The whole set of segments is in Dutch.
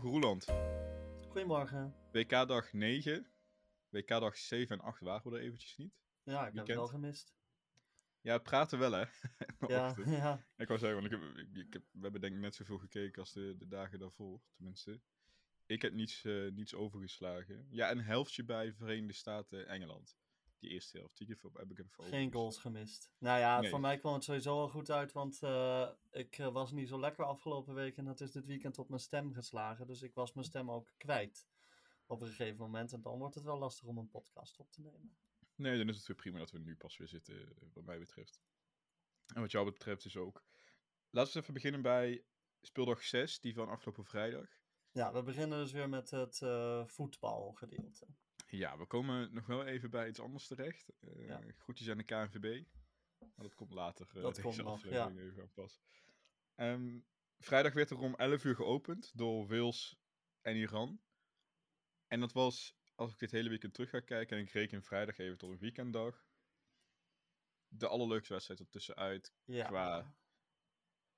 Goedemorgen Roeland. Goedemorgen. WK-dag 9. WK-dag 7 en 8 waren we er eventjes niet. Ja, ik heb het wel gemist. Ja, praten wel hè. Ja. Ik wou zeggen, want ik heb, ik, ik heb, we hebben denk ik net zoveel gekeken als de, de dagen daarvoor, tenminste. Ik heb niets, eh, niets overgeslagen. Ja, een helftje bij Verenigde Staten Engeland. Die eerste helft, die heb ik heb ik even Geen goals gemist. Nou ja, Nee. voor mij kwam het sowieso al goed uit, want eh, ik eh, was niet zo lekker afgelopen week en dat is dit weekend op mijn stem geslagen. Dus ik was mijn stem ook kwijt op een gegeven moment. En dan wordt het wel lastig om een podcast op te nemen. Nee, dan is het weer prima dat we nu pas weer zitten, eh, wat mij betreft. En wat jou betreft is ook. Laten we even beginnen bij speeldag 6, die van afgelopen vrijdag. Ja, we beginnen dus weer met het eh, voetbalgedeelte. Ja, we komen nog wel even bij iets anders terecht. Ja. Groetjes aan de KNVB. Maar dat komt later. eh, Dat deze komt aflevering even aan pas. Ehm, vrijdag werd er om 11 uur geopend door Wales en Iran. En dat was, als ik dit hele weekend terug ga kijken en ik reken vrijdag even tot een weekenddag, de allerleukste wedstrijd ertussenuit Ja. qua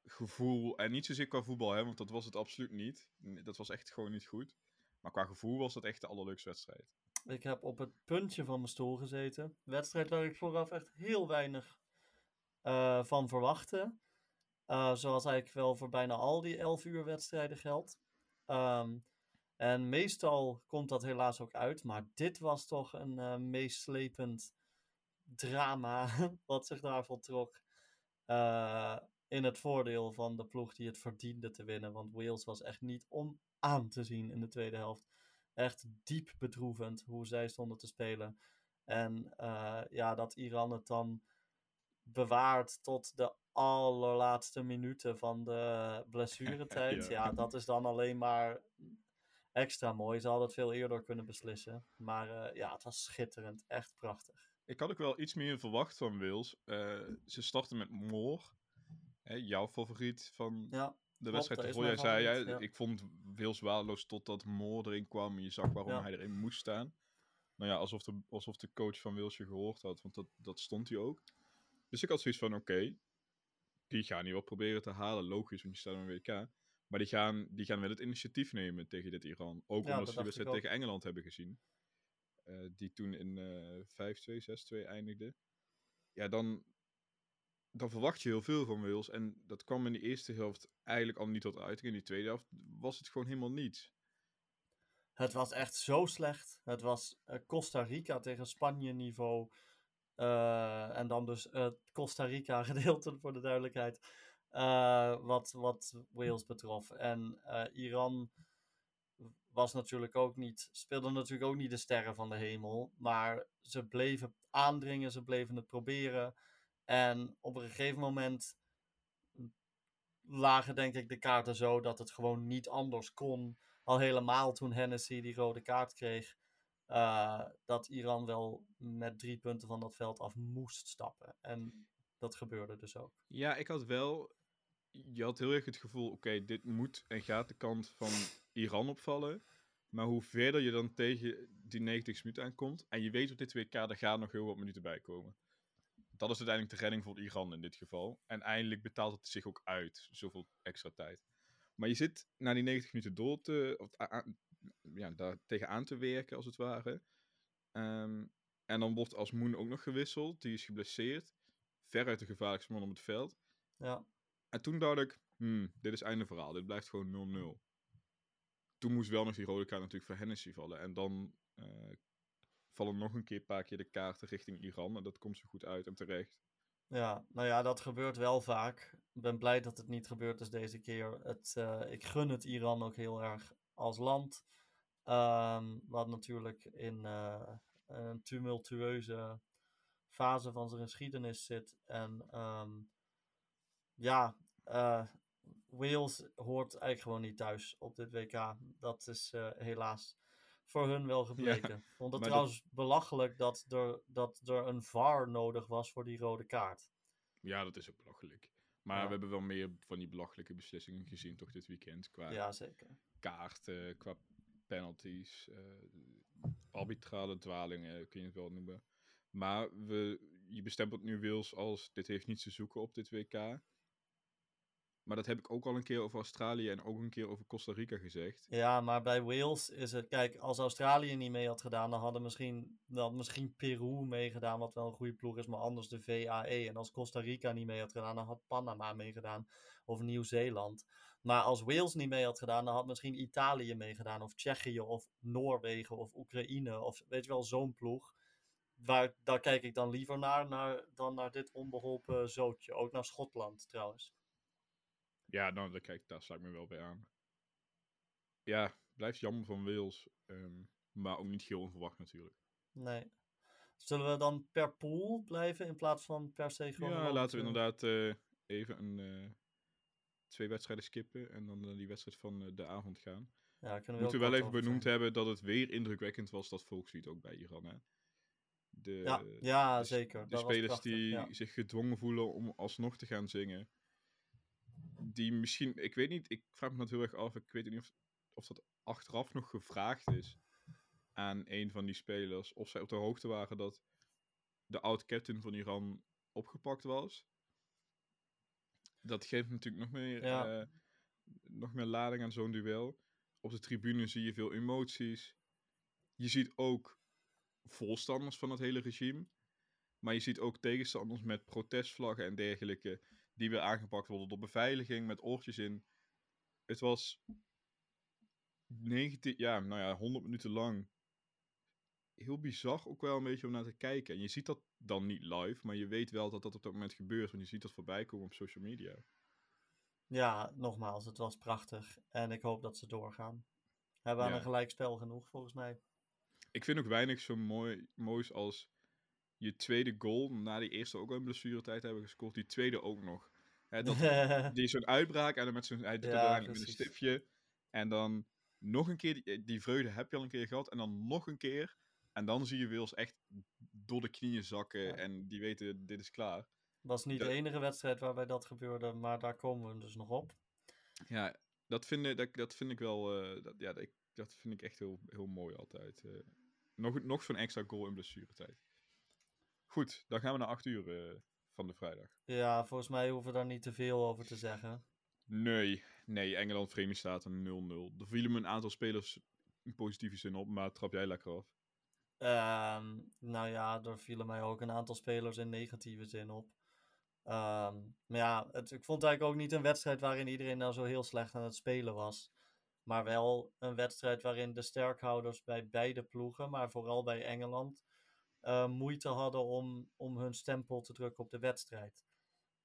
gevoel. En niet zozeer qua voetbal, hè, want dat was het absoluut niet. Dat was echt gewoon niet goed. Maar qua gevoel was dat echt de allerleukste wedstrijd. Ik heb op het puntje van mijn stoel gezeten. Wedstrijd waar ik vooraf echt heel weinig eh, van verwachtte. Eh, zoals eigenlijk wel voor bijna al die 11 uur wedstrijden geldt. Ehm, en meestal komt dat helaas ook uit. Maar dit was toch een eh, meeslepend drama wat zich daar voltrok. in het voordeel van de ploeg die het verdiende te winnen. Want Wales was echt niet om aan te zien in de tweede helft echt diep bedroevend hoe zij stonden te spelen. En eh, ja, dat Iran het dan bewaart tot de allerlaatste minuten van de blessuretijd. Ja. ja. dat is dan alleen maar extra mooi. Ze hadden het veel eerder kunnen beslissen. Maar eh, ja, het was schitterend. Echt prachtig. Ik had ook wel iets meer verwacht van Wales. Eh, ze starten met Moore. Hè, jouw favoriet van Ja, de wedstrijd. Terwijl jij zei, favoriet, ja, ik vond Wales waardeloos totdat Moore erin kwam. En je zag waarom Ja. hij erin moest staan. Nou ja, alsof de, alsof de coach van Wales je gehoord had. Want dat, dat stond hij ook. Dus ik had zoiets van, oké. die gaan niet wel proberen te halen. Logisch, want je staat een WK. Maar die gaan, die gaan wel het initiatief nemen tegen dit Iran. Ook Ja, omdat dat ze de wedstrijd tegen Engeland hebben gezien. Eh, die toen in eh 5-2, 6-2 eindigde. Ja, dan, dan verwacht je heel veel van Wales. En dat kwam in de eerste helft eigenlijk al niet tot uiting. In die tweede helft was het gewoon helemaal niets. Het was echt zo slecht. Het was eh, Costa Rica tegen Spanje niveau. Eh, en dan dus het Costa Rica gedeelte voor de duidelijkheid. eh, wat, wat Wales betrof. En eh, Iran was natuurlijk ook niet, speelde natuurlijk ook niet de sterren van de hemel. Maar ze bleven aandringen, ze bleven het proberen. En op een gegeven moment lagen denk ik de kaarten zo dat het gewoon niet anders kon. Al helemaal toen Hennessy die rode kaart kreeg. eh, dat Iran wel met drie punten van dat veld af moest stappen. En dat gebeurde dus ook. Ja, ik had wel... Je had heel erg het gevoel, oké, dit moet en gaat de kant van Iran opvallen. Maar hoe verder je dan tegen die 90 minuten aankomt... en je weet op dit WK, er gaan nog heel wat minuten bij komen. Dat is uiteindelijk de redding voor Iran in dit geval. En eindelijk betaalt het zich ook uit, zoveel extra tijd. Maar je zit na die 90 minuten door te... Of, ja, daar tegenaan te werken, als het ware. Ehm, en dan wordt Asmoen ook nog gewisseld. Die is geblesseerd. Veruit de gevaarlijkste man op het veld. Ja, En toen dacht ik, hmm, dit is einde verhaal. Dit blijft gewoon 0-0. Toen moest wel nog die rode kaart natuurlijk voor Hennessy vallen. En dan eh, vallen nog een keer een paar keer de kaarten richting Iran. En dat komt zo goed uit en terecht. ja, nou ja, dat gebeurt wel vaak. Ik ben blij dat het niet gebeurd is deze keer. Het, eh, ik gun het Iran ook heel erg als land. Ehm, wat natuurlijk in eh, een tumultueuze fase van zijn geschiedenis zit. En ehm, ja, eh, Wales hoort eigenlijk gewoon niet thuis op dit WK. Dat is helaas voor hun wel gebleken. Ik vond het trouwens belachelijk dat er, dat er een VAR nodig was voor die rode kaart. Ja, dat is ook belachelijk. Maar Ja. we hebben wel meer van die belachelijke beslissingen gezien toch dit weekend. Qua Ja, zeker. kaarten, qua penalties, eh, arbitrale dwalingen kun je het wel noemen. Maar we, je bestempelt nu Wales als dit heeft niets te zoeken op dit WK. Maar dat heb ik ook al een keer over Australië en ook een keer over Costa Rica gezegd. Ja, maar bij Wales is het... Kijk, als Australië niet mee had gedaan, dan hadden misschien, dan had misschien Peru meegedaan, wat wel een goede ploeg is, maar anders de VAE. En als Costa Rica niet mee had gedaan, dan had Panama meegedaan. Of Nieuw-Zeeland. Maar als Wales niet mee had gedaan, dan had misschien Italië meegedaan. Of Tsjechië, of Noorwegen, of Oekraïne. Of weet je wel, zo'n ploeg. Waar, daar kijk ik dan liever naar, naar dan naar dit onbeholpen zootje. Ook naar Schotland trouwens. Ja, nou, daar, kijk, daar sluit ik me wel bij aan. Ja, blijft jammer van Wales. ehm, maar ook niet heel onverwacht natuurlijk. Nee. Zullen we dan per pool blijven in plaats van per se gewoon... Ja, laten we eh, inderdaad eh, even een, eh, twee wedstrijden skippen en dan naar die wedstrijd van de avond gaan. Ja, kunnen we We moeten wel kort even benoemd zijn. hebben dat het weer indrukwekkend was dat volkslied ook bij Iran. Hè? De, Ja, ja de zeker. De dat spelers prachtig, die ja. zich gedwongen voelen om alsnog te gaan zingen. Die misschien, ik weet niet, ik vraag me dat heel erg af. Ik weet niet of, of dat achteraf nog gevraagd is aan een van die spelers. Of zij op de hoogte waren dat de oud-captain van Iran opgepakt was. Dat geeft natuurlijk nog meer, Ja. eh, nog meer lading aan zo'n duel. Op de tribune zie je veel emoties. Je ziet ook voorstanders van het hele regime. Maar je ziet ook tegenstanders met protestvlaggen en dergelijke. Die weer aangepakt worden door beveiliging met oortjes in. Het was 19, ja, nou ja, 100 minuten lang. Heel bizar ook wel een beetje om naar te kijken. En je ziet dat dan niet live, maar je weet wel dat dat op dat moment gebeurt. Want je ziet dat voorbij komen op social media. Ja, nogmaals, het was prachtig. En ik hoop dat ze doorgaan. Hebben aan Ja. een gelijkspel genoeg, volgens mij. Ik vind ook weinig zo mooi, moois als je tweede goal, na die eerste ook al in blessuretijd hebben gescoord, die tweede ook nog. Hè, dat, die zo'n uitbraak en dan met zo'n, hij doet het Ja, uiteindelijk met een stiftje. En dan nog een keer, die, die vreugde heb je al een keer gehad, en dan nog een keer. En dan zie je Wils echt door de knieën zakken Ja. en die weten, dit is klaar. was niet Dat- de enige wedstrijd waarbij dat gebeurde, maar daar komen we dus nog op. Ja, dat vind ik, dat, dat vind ik wel, eh, dat, ja, dat, dat vind ik echt heel, heel mooi altijd. eh. nog nog zo'n extra goal in blessuretijd. Goed, dan gaan we naar 8 uur eh, van de vrijdag. Ja, volgens mij hoeven we daar niet te veel over te zeggen. Nee, nee, Engeland, Verenigde Staten 0-0. Er vielen me een aantal spelers in positieve zin op, maar trap jij lekker af. Ehm, nou ja, er vielen mij ook een aantal spelers in negatieve zin op. Ehm, maar ja, het, ik vond het eigenlijk ook niet een wedstrijd waarin iedereen nou zo heel slecht aan het spelen was. Maar wel een wedstrijd waarin de sterkhouders bij beide ploegen, maar vooral bij Engeland, eh, moeite hadden om, om hun stempel te drukken op de wedstrijd.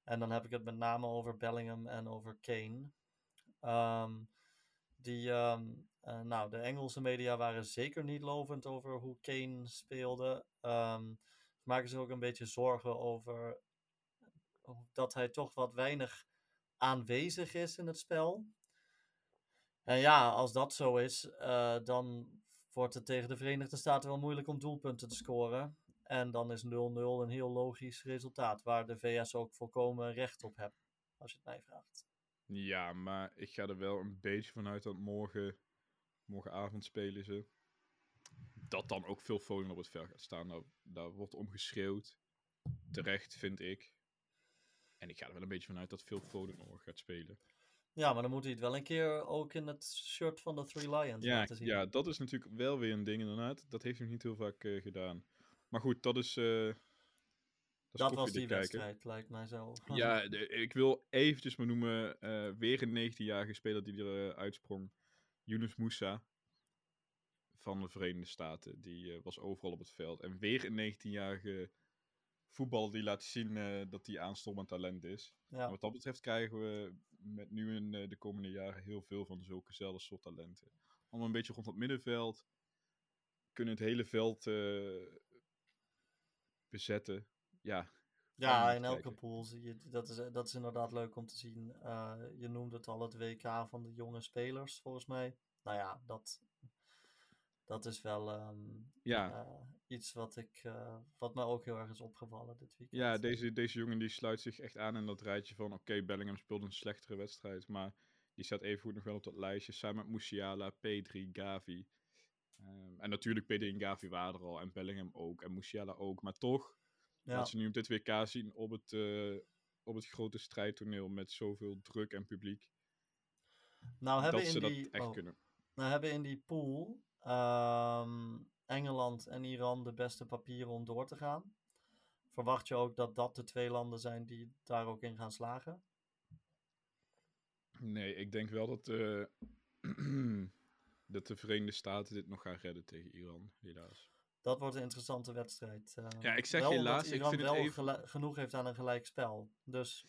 En dan heb ik het met name over Bellingham en over Kane. Ehm, die, ehm, eh, nou, de Engelse media waren zeker niet lovend over hoe Kane speelde. Ehm, ze maken zich ook een beetje zorgen over dat hij toch wat weinig aanwezig is in het spel. En ja, als dat zo is, eh, dan wordt het tegen de Verenigde Staten wel moeilijk om doelpunten te scoren. En dan is 0-0 een heel logisch resultaat, waar de VS ook volkomen recht op hebben, als je het mij vraagt. Ja, maar ik ga er wel een beetje vanuit dat morgen, morgenavond spelen ze. Dat dan ook veel Foden op het veld gaat staan. Nou, daar wordt om geschreeuwd. Terecht, vind ik. En ik ga er wel een beetje vanuit dat veel Foden morgen gaat spelen. Ja, maar dan moet hij het wel een keer ook in het shirt van de Three Lions Ja, laten zien. ja, dat is natuurlijk wel weer een ding inderdaad. Dat heeft hij niet heel vaak eh, gedaan. Maar goed, dat is... eh, dat is dat was die wedstrijd, lijkt mij zo. Ja, de- ik wil eventjes maar noemen, eh, weer een 19-jarige speler die er uitsprong. Yunus Moussa van de Verenigde Staten. Die was overal op het veld. En weer een 19-jarige voetbal die laat zien dat hij aanstormend talent is. En wat dat betreft krijgen we met nu in eh, de komende jaren heel veel van zulkezelfde soort talenten. Allemaal een beetje rond het middenveld. Kunnen het hele veld eh, bezetten. Ja, Ja, in elke pool zie je, dat is, dat is inderdaad leuk om te zien. Eh, je noemde het al, het WK van de jonge spelers, volgens mij. Nou ja, dat, dat is wel ehm, ja. eh, iets wat, ik, eh, wat mij ook heel erg is opgevallen dit weekend. Ja, deze, deze jongen die sluit zich echt aan in dat rijtje van... Oké, Bellingham speelt een slechtere wedstrijd, maar die staat evengoed nog wel op dat lijstje. Samen met Musiala, Pedri, Gavi. Ehm, en natuurlijk Pedri en Gavi waren er al, en Bellingham ook, en Musiala ook. Maar toch, Ja, wat ze nu op dit WK zien op het, eh, op het grote strijdtoneel met zoveel druk en publiek. Nou hebben dat in ze dat die, echt oh, kunnen. nou hebben in die pool ehm, Engeland en Iran de beste papieren om door te gaan. Verwacht je ook dat dat de twee landen zijn die daar ook in gaan slagen? Nee, ik denk wel dat, eh, dat de Verenigde Staten dit nog gaan redden tegen Iran, helaas. Dat wordt een interessante wedstrijd. eh. Ja, ik zeg wel helaas, ik Iran vind het wel even- gelu- genoeg heeft aan een gelijk spel. Dus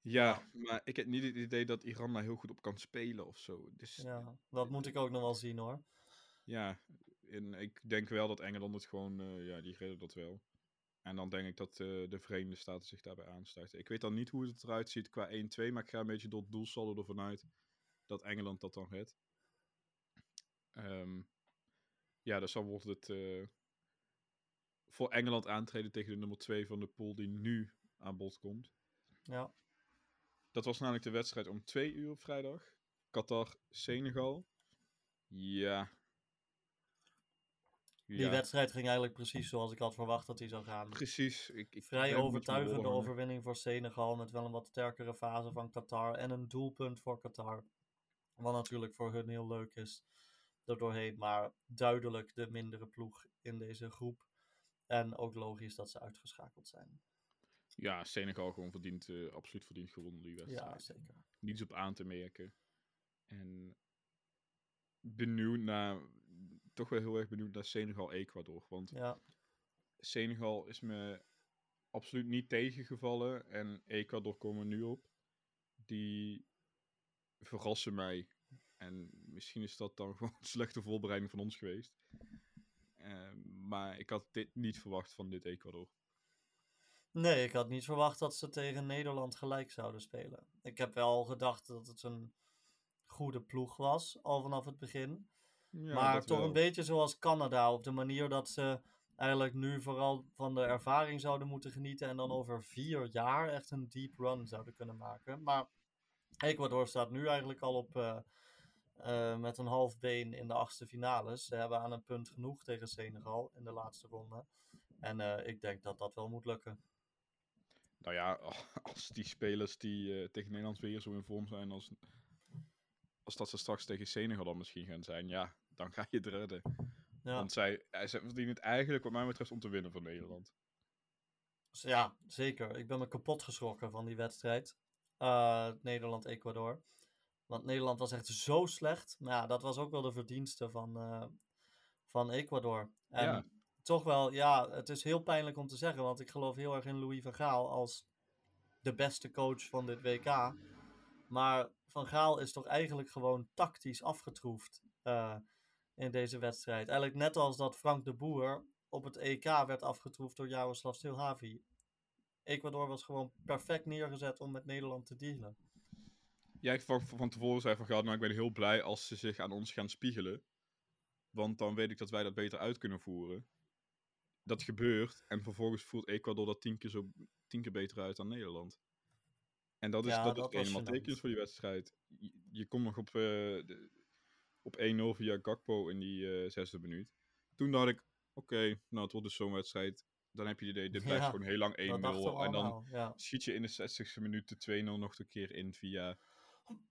Ja, maar ik heb niet het idee dat Iran daar heel goed op kan spelen of zo. Dus ja, dat moet ik ook nog wel zien hoor. Ja, en ik denk wel dat Engeland het gewoon, eh, ja, die redden dat wel. En dan denk ik dat eh, de Verenigde Staten zich daarbij aansluiten. Ik weet dan niet hoe het eruit ziet qua 1-2, maar ik ga een beetje door het doelsaldo ervan uit dat Engeland dat dan redt. Ehm, ja, dus dan wordt het eh, voor Engeland aantreden tegen de nummer 2 van de pool die nu aan bod komt. Ja, Dat was namelijk de wedstrijd om 2 uur op vrijdag. Qatar-Senegal. Ja. Die Ja, wedstrijd ging eigenlijk precies zoals ik had verwacht dat die zou gaan. Precies. Ik, ik Vrij overtuigende overwinning voor Senegal met wel een wat sterkere fase van Qatar en een doelpunt voor Qatar. Wat natuurlijk voor hun heel leuk is er doorheen, maar duidelijk de mindere ploeg in deze groep. En ook logisch dat ze uitgeschakeld zijn. Ja, Senegal gewoon verdient, eh, absoluut verdient gewonnen die wedstrijd. Ja, zeker. Niets op aan te merken. En benieuwd naar, toch wel heel erg benieuwd naar Senegal-Ecuador. Want Ja, Senegal is me absoluut niet tegengevallen. En Ecuador komen nu op. Die verrassen mij. En misschien is dat dan gewoon een slechte voorbereiding van ons geweest. Ehm, maar ik had dit niet verwacht van dit Ecuador. Nee, ik had niet verwacht dat ze tegen Nederland gelijk zouden spelen. Ik heb wel gedacht dat het een goede ploeg was, al vanaf het begin. Ja, maar toch wel. een beetje zoals Canada, op de manier dat ze eigenlijk nu vooral van de ervaring zouden moeten genieten en dan over vier jaar echt een deep run zouden kunnen maken. Maar Ecuador staat nu eigenlijk al op eh, eh, met een half been in de achtste finales. Ze hebben aan een punt genoeg tegen Senegal in de laatste ronde. En eh, ik denk dat dat wel moet lukken. Nou ja, als die spelers die tegen Nederland weer zo in vorm zijn als, als dat ze straks tegen Senegal dan misschien gaan zijn, ja, dan ga je het redden. Ja. Want zij, zij verdienen het eigenlijk wat mij betreft om te winnen van Nederland. Dus ja, zeker. Ik ben me kapot geschrokken van die wedstrijd. Eh, Nederland-Ecuador. Want Nederland was echt zo slecht. Maar ja, dat was ook wel de verdienste van, eh, van Ecuador. En Ja. toch wel, ja, het is heel pijnlijk om te zeggen. Want ik geloof heel erg in Louis van Gaal als de beste coach van dit WK. Maar Van Gaal is toch eigenlijk gewoon tactisch afgetroefd eh, in deze wedstrijd. Eigenlijk net als dat Frank de Boer op het EK werd afgetroefd door Jaroslav Stilhavi. Ecuador was gewoon perfect neergezet om met Nederland te dealen. Ja, ik van, van tevoren zei van, nou, ik ben heel blij als ze zich aan ons gaan spiegelen. Want dan weet ik dat wij dat beter uit kunnen voeren. Dat gebeurt en vervolgens voert Ecuador dat tien keer, zo, tien keer beter uit dan Nederland. En dat is, Ja, dat dat is helemaal tekens voor die wedstrijd. Je, je komt nog op, eh, de- op 1-0 via Gakpo in die eh, zesde minuut. Toen dacht ik, oké, nou het wordt dus zo'n wedstrijd. Dan heb je het idee, dit blijft Ja, gewoon heel lang 1-0. Dat dachten we En dan. Ja. schiet je in de 60ste minuut de 2-0 nog een keer in via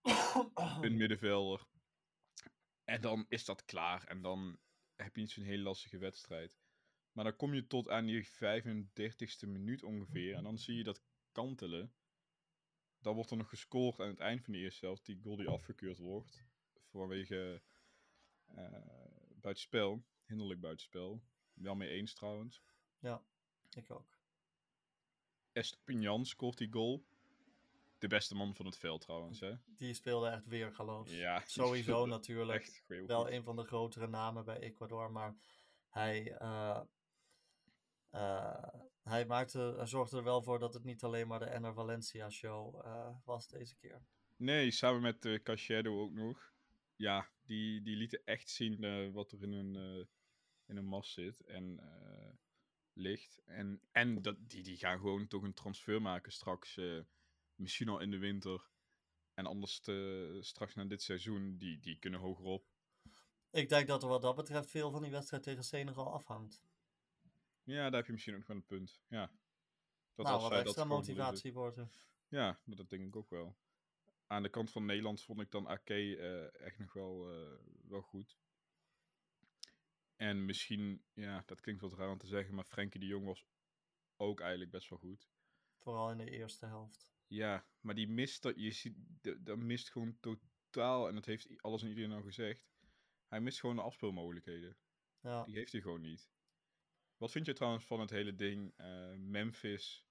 een middenvelder. En dan is dat klaar. En dan heb je niet zo'n hele lastige wedstrijd. Maar dan kom je tot aan die 35ste minuut ongeveer. En dan zie je dat kantelen. Dan wordt er nog gescoord aan het eind van de eerste helft. Die goal die afgekeurd wordt. Vanwege eh buitenspel. Hinderlijk buitenspel. Wel mee eens trouwens. Ik ook. Estepignan scoort die goal. De beste man van het veld trouwens, hè? Die speelde echt weergaloos. Ja, Sowieso natuurlijk. Echt wel een van de grotere namen bij Ecuador, maar hij, eh, eh, hij, maakte, zorgde er wel voor dat het niet alleen maar de Enner Valencia show was deze keer. Nee, samen met uh, ook nog. Ja, die, die lieten echt zien eh, wat er in een, eh, in een mas zit en eh, ligt. En, en dat, die, die gaan gewoon toch een transfer maken straks. misschien al in de winter. En anders te- straks na dit seizoen, die, die kunnen hogerop. Ik denk dat er wat dat betreft veel van die wedstrijd tegen Senegal afhangt. Ja, daar heb je misschien ook wel een punt. Ja. Dat nou, als wat zij dat extra motivatie wordt er. Ja, dat denk ik ook wel. Aan de kant van Nederland vond ik dan AK eh, echt nog wel, eh, wel goed. En misschien, ja, dat klinkt wat raar om te zeggen, maar Frenkie de Jong was ook eigenlijk best wel goed. Vooral in de eerste helft. Ja, maar die mist dat, je ziet, dat mist gewoon totaal, en dat heeft alles en iedereen al gezegd. Hij mist gewoon de afspeelmogelijkheden. Ja. Die heeft hij gewoon niet. Wat vind je trouwens van het hele ding eh, Memphis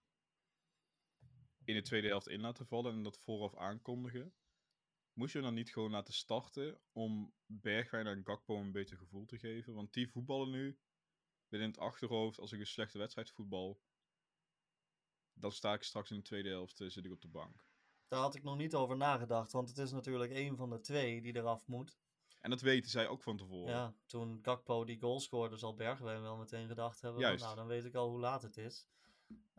in de tweede helft in laten vallen en dat vooraf aankondigen? Moest je dan niet gewoon laten starten om Bergwijn en Gakpo een beter gevoel te geven? Want die voetballen nu binnen het achterhoofd, als ik een slechte wedstrijd voetbal, dan sta ik straks in de tweede helft, eh, zit ik op de bank. Daar had ik nog niet over nagedacht, want het is natuurlijk een van de twee die eraf moet. En dat weten zij ook van tevoren. Ja, toen Gakpo die goal scoorde, zal Bergwijn wel meteen gedacht hebben: Juist. nou, dan weet ik al hoe laat het is.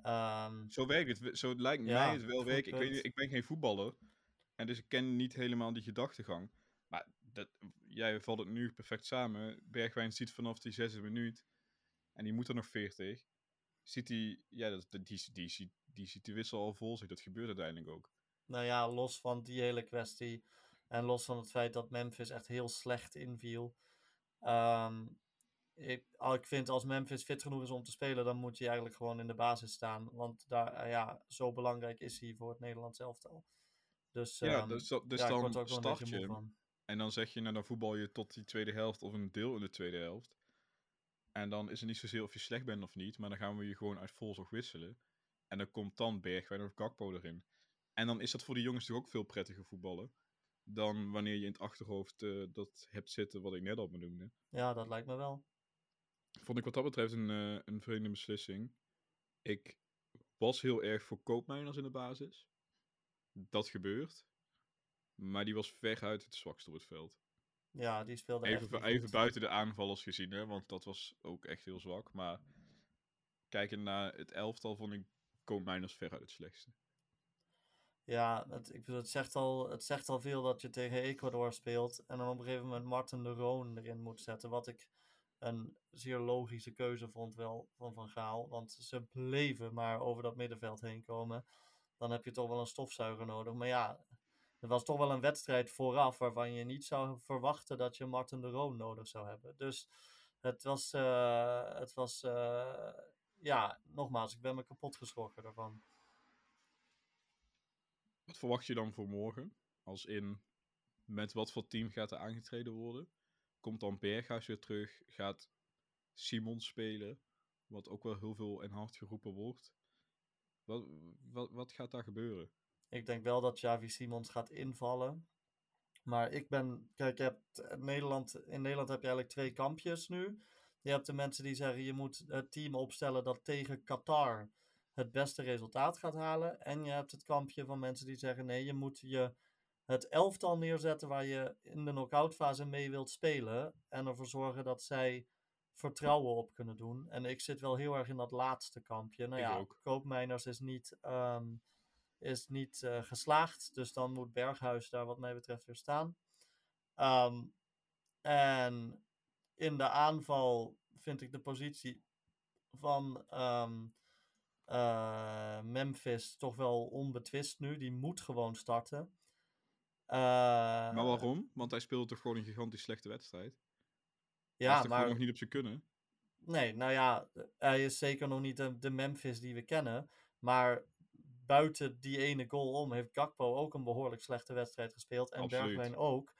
Ehm, Zo werkt het. Zo lijkt Ja, mij het wel werken. Ik, weet, ik ben geen voetballer. En dus ik ken niet helemaal die gedachtegang. Maar dat, jij valt het nu perfect samen. Bergwijn ziet vanaf die zesde minuut. En die moet er nog 40. Ziet hij. Ja, dat, die, die, ziet, die ziet de wissel al vol zich. Dat gebeurt uiteindelijk ook. nou ja, los van die hele kwestie en los van het feit dat Memphis echt heel slecht inviel. Ehm, ik, al- ik vind als Memphis fit genoeg is om te spelen, dan moet hij eigenlijk gewoon in de basis staan. Want daar, eh, ja, zo belangrijk is hij voor het Nederlands elftal. Dus, ja, ehm, dus, dat- dus ja, dan ook wel een start beetje je. En dan zeg je, nou dan voetbal je tot die tweede helft of een deel in de tweede helft. En dan is het niet zozeer of je slecht bent of niet, maar dan gaan we je gewoon uit volzorg wisselen. En dan komt dan Bergwijn of Gakpo erin. En dan is dat voor die jongens toch ook veel prettiger voetballen. Dan wanneer je in het achterhoofd eh, dat hebt zitten wat ik net al benoemde. Ja, dat lijkt me wel. Vond ik wat dat betreft een, eh, een vreemde beslissing. Ik was heel erg voor Koopmeiners in de basis. Dat gebeurt. Maar die was veruit het zwakste op het veld. Ja, die speelde Even, even buiten de aanvallers gezien, hè, want dat was ook echt heel zwak. Maar kijkend naar het elftal vond ik Koopmeiners veruit het slechtste. Ja, het, ik bedoel, het, zegt al, het zegt al veel dat je tegen Ecuador speelt. En dan op een gegeven moment Martin de Roon erin moet zetten. Wat ik een zeer logische keuze vond wel van Van Gaal. Want ze bleven maar over dat middenveld heen komen. Dan heb je toch wel een stofzuiger nodig. Maar ja, het was toch wel een wedstrijd vooraf waarvan je niet zou verwachten dat je Martin de Roon nodig zou hebben. Dus het was, eh, het was eh, ja, nogmaals, ik ben me kapot geschrokken daarvan. Wat verwacht je dan voor morgen? Als in, met wat voor team gaat er aangetreden worden? Komt dan Berghuis weer terug? Gaat Simon spelen? Wat ook wel heel veel en hard geroepen wordt. Wat, wat, wat gaat daar gebeuren? Ik denk wel dat Javi Simons gaat invallen. Maar ik ben. Kijk, je hebt eh, Nederland, in Nederland heb je eigenlijk twee kampjes nu. Je hebt de mensen die zeggen je moet het team opstellen dat tegen Qatar het beste resultaat gaat halen. En je hebt het kampje van mensen die zeggen nee, je moet je het elftal neerzetten waar je in de knock-out fase mee wilt spelen. En ervoor zorgen dat zij vertrouwen op kunnen doen. En ik zit wel heel erg in dat laatste kampje. Nou Ik ja, ook. Koopmeiners is niet. ehm, is niet eh, geslaagd. Dus dan moet Berghuis daar wat mij betreft weer staan. Ehm, en in de aanval vind ik de positie van ehm, eh, Memphis toch wel onbetwist nu. Die moet gewoon starten. Eh, maar waarom? Want hij speelde toch gewoon een gigantisch slechte wedstrijd? hij is Ja, toch gewoon maar nog niet op zijn kunnen? Nee, nou ja, hij is zeker nog niet de, de Memphis die we kennen. Maar buiten die ene goal om heeft Gakpo ook een behoorlijk slechte wedstrijd gespeeld. En Absoluut. Bergwijn ook.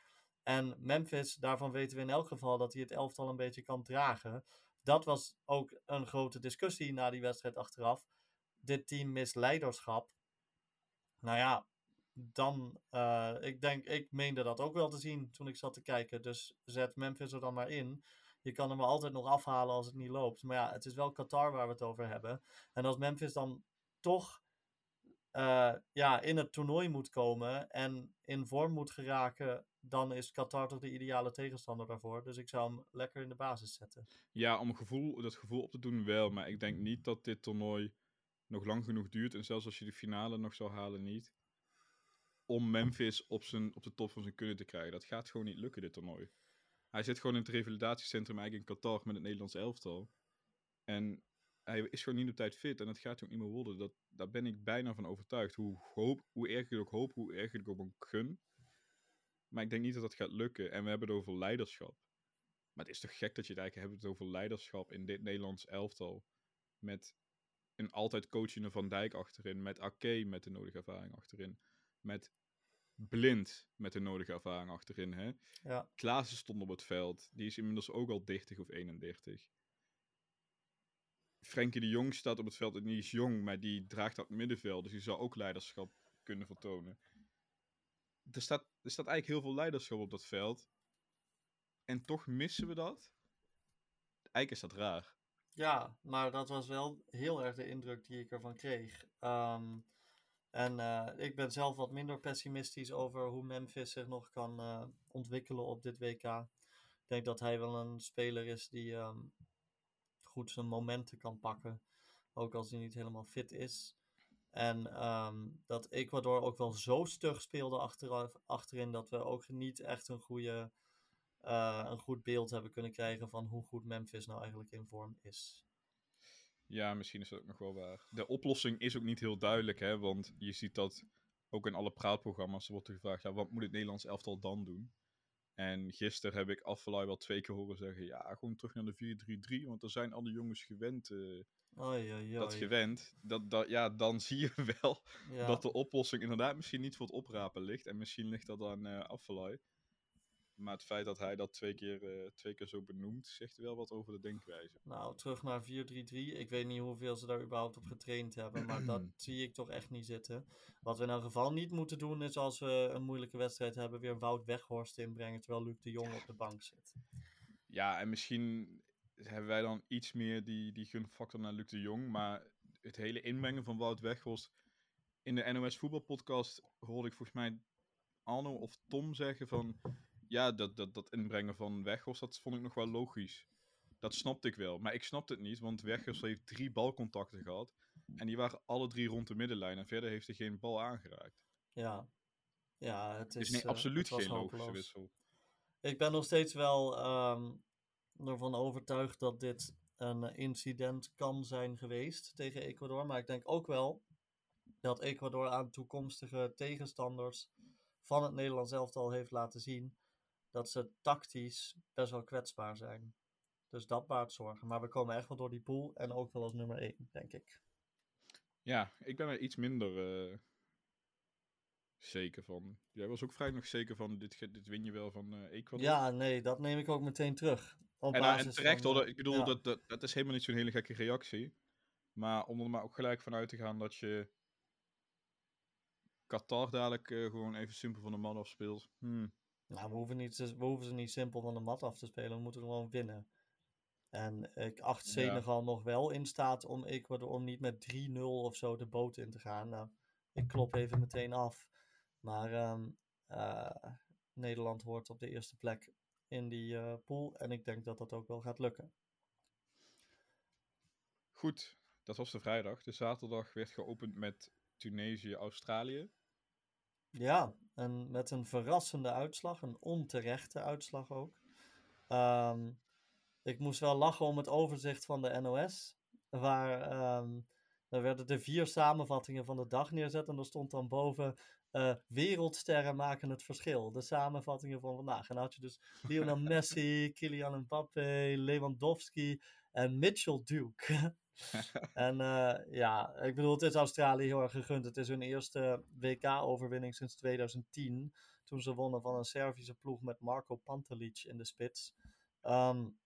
En Memphis, daarvan weten we in elk geval dat hij het elftal een beetje kan dragen. Dat was ook een grote discussie na die wedstrijd achteraf. Dit team mist leiderschap. Nou ja, dan, eh, ik denk, ik meende dat ook wel te zien toen ik zat te kijken. Dus zet Memphis er dan maar in. Je kan hem altijd nog afhalen als het niet loopt. Maar ja, het is wel Qatar waar we het over hebben. En als Memphis dan toch eh, ja, in het toernooi moet komen en in vorm moet geraken, dan is Qatar toch de ideale tegenstander daarvoor. Dus ik zou hem lekker in de basis zetten. Ja, om gevoel, dat gevoel op te doen wel. Maar ik denk niet dat dit toernooi nog lang genoeg duurt. En zelfs als je de finale nog zou halen, niet. Om Memphis op, zijn, op de top van zijn kunnen te krijgen. Dat gaat gewoon niet lukken, dit toernooi. Hij zit gewoon in het revalidatiecentrum eigenlijk in Qatar met het Nederlands elftal. En hij is gewoon niet op tijd fit en dat gaat ook niet meer worden. Dat, daar ben ik bijna van overtuigd. Hoe, hoop, hoe erg ik ook hoop, hoe erg ik het ook gun. Maar ik denk niet dat dat gaat lukken. En we hebben het over leiderschap. Maar het is toch gek dat je het eigenlijk hebt over leiderschap in dit Nederlands elftal. Met een altijd coachende Van Dijk achterin. Met Ake met de nodige ervaring achterin. Met Blind met de nodige ervaring achterin. Hè? Ja. Klaassen stond op het veld. Die is inmiddels ook al 30 of 31. Frenkie de Jong staat op het veld en die is jong, maar die draagt dat middenveld. Dus die zou ook leiderschap kunnen vertonen. Er staat, er staat eigenlijk heel veel leiderschap op dat veld. En toch missen we dat. Eigenlijk is dat raar. Ja, maar dat was wel heel erg de indruk die ik ervan kreeg. Ehm, en eh, ik ben zelf wat minder pessimistisch over hoe Memphis zich nog kan eh, ontwikkelen op dit WK. Ik denk dat hij wel een speler is die ehm, goed zijn momenten kan pakken. Ook als hij niet helemaal fit is. En ehm, dat Ecuador ook wel zo stug speelde achterin dat we ook niet echt een, goede, eh, een goed beeld hebben kunnen krijgen van hoe goed Memphis nou eigenlijk in vorm is. Ja, misschien is dat ook nog wel waar. De oplossing is ook niet heel duidelijk, hè? Want je ziet dat ook in alle praatprogramma's wordt er gevraagd: ja, wat moet het Nederlands elftal dan doen? En gisteren heb ik Afvalai wel twee keer horen zeggen: ja, gewoon terug naar de 4-3-3, want er zijn alle jongens gewend. Uh, oei, oei, Dat gewend. Dat, dat, ja, dan zie je wel dat de oplossing inderdaad misschien niet voor het oprapen ligt. En misschien ligt dat aan uh, maar het feit dat hij dat twee keer, uh, twee keer zo benoemt, zegt wel wat over de denkwijze. Nou, terug naar 4-3-3. Ik weet niet hoeveel ze daar überhaupt op getraind hebben, maar dat zie ik toch echt niet zitten. Wat we in elk geval niet moeten doen, is als we een moeilijke wedstrijd hebben, weer Wout Weghorst inbrengen, terwijl Luc de Jong op de bank zit. Ja, en misschien hebben wij dan iets meer die, die gunfactor naar Luc de Jong, maar het hele inbrengen van Wout Weghorst... In de NOS voetbalpodcast hoorde ik volgens mij Arno of Tom zeggen van ja, dat, dat, dat inbrengen van Weghorst, dat vond ik nog wel logisch. Dat snapte ik wel. Maar ik snapte het niet, want Weghorst heeft drie balcontacten gehad. En die waren alle drie rond de middenlijn. En verder heeft hij geen bal aangeraakt. Ja, ja het is, is nee, absoluut geen logische wissel. Ik ben nog steeds wel um, ervan overtuigd dat dit een incident kan zijn geweest tegen Ecuador. Maar ik denk ook wel dat Ecuador aan toekomstige tegenstanders van het Nederlands elftal heeft laten zien dat ze tactisch best wel kwetsbaar zijn. Dus dat baart zorgen. Maar we komen echt wel door die pool en ook wel als nummer 1, denk ik. Ja, ik ben er iets minder uh, zeker van. Jij was ook vrij nog zeker van, dit, dit win je wel van uh, Ecuador. Ja, nee, dat neem ik ook meteen terug. Op en, uh, en terecht van, hoor, ik bedoel, ja. dat, dat, dat is helemaal niet zo'n hele gekke reactie. Maar om er maar ook gelijk vanuit te gaan dat je Qatar dadelijk gewoon even simpel van de man afspeelt. Hmm. Nou, we hoeven, niet, we hoeven ze niet simpel van de mat af te spelen. We moeten gewoon winnen. En ik acht Senegal ja. nog wel in staat om Ecuador om niet met 3-0 of zo de boot in te gaan. Nou, ik klop even meteen af. Maar um, uh, Nederland hoort op de eerste plek in die uh, pool. En ik denk dat dat ook wel gaat lukken. Goed, dat was de vrijdag. De zaterdag werd geopend met Tunesië-Australië. Ja, en met een verrassende uitslag, een onterechte uitslag ook. Um, ik moest wel lachen om het overzicht van de NOS, waar um, er werden de vier samenvattingen van de dag neerzet en er stond dan boven uh, wereldsterren maken het verschil. De samenvattingen van vandaag. En dan had je dus Lionel Messi, Kylian Mbappé, Lewandowski en Mitchell Duke. en uh, ja, ik bedoel, het is Australië heel erg gegund. Het is hun eerste WK-overwinning sinds 2010. Toen ze wonnen van een Servische ploeg met Marco Pantelic in de spits. Um,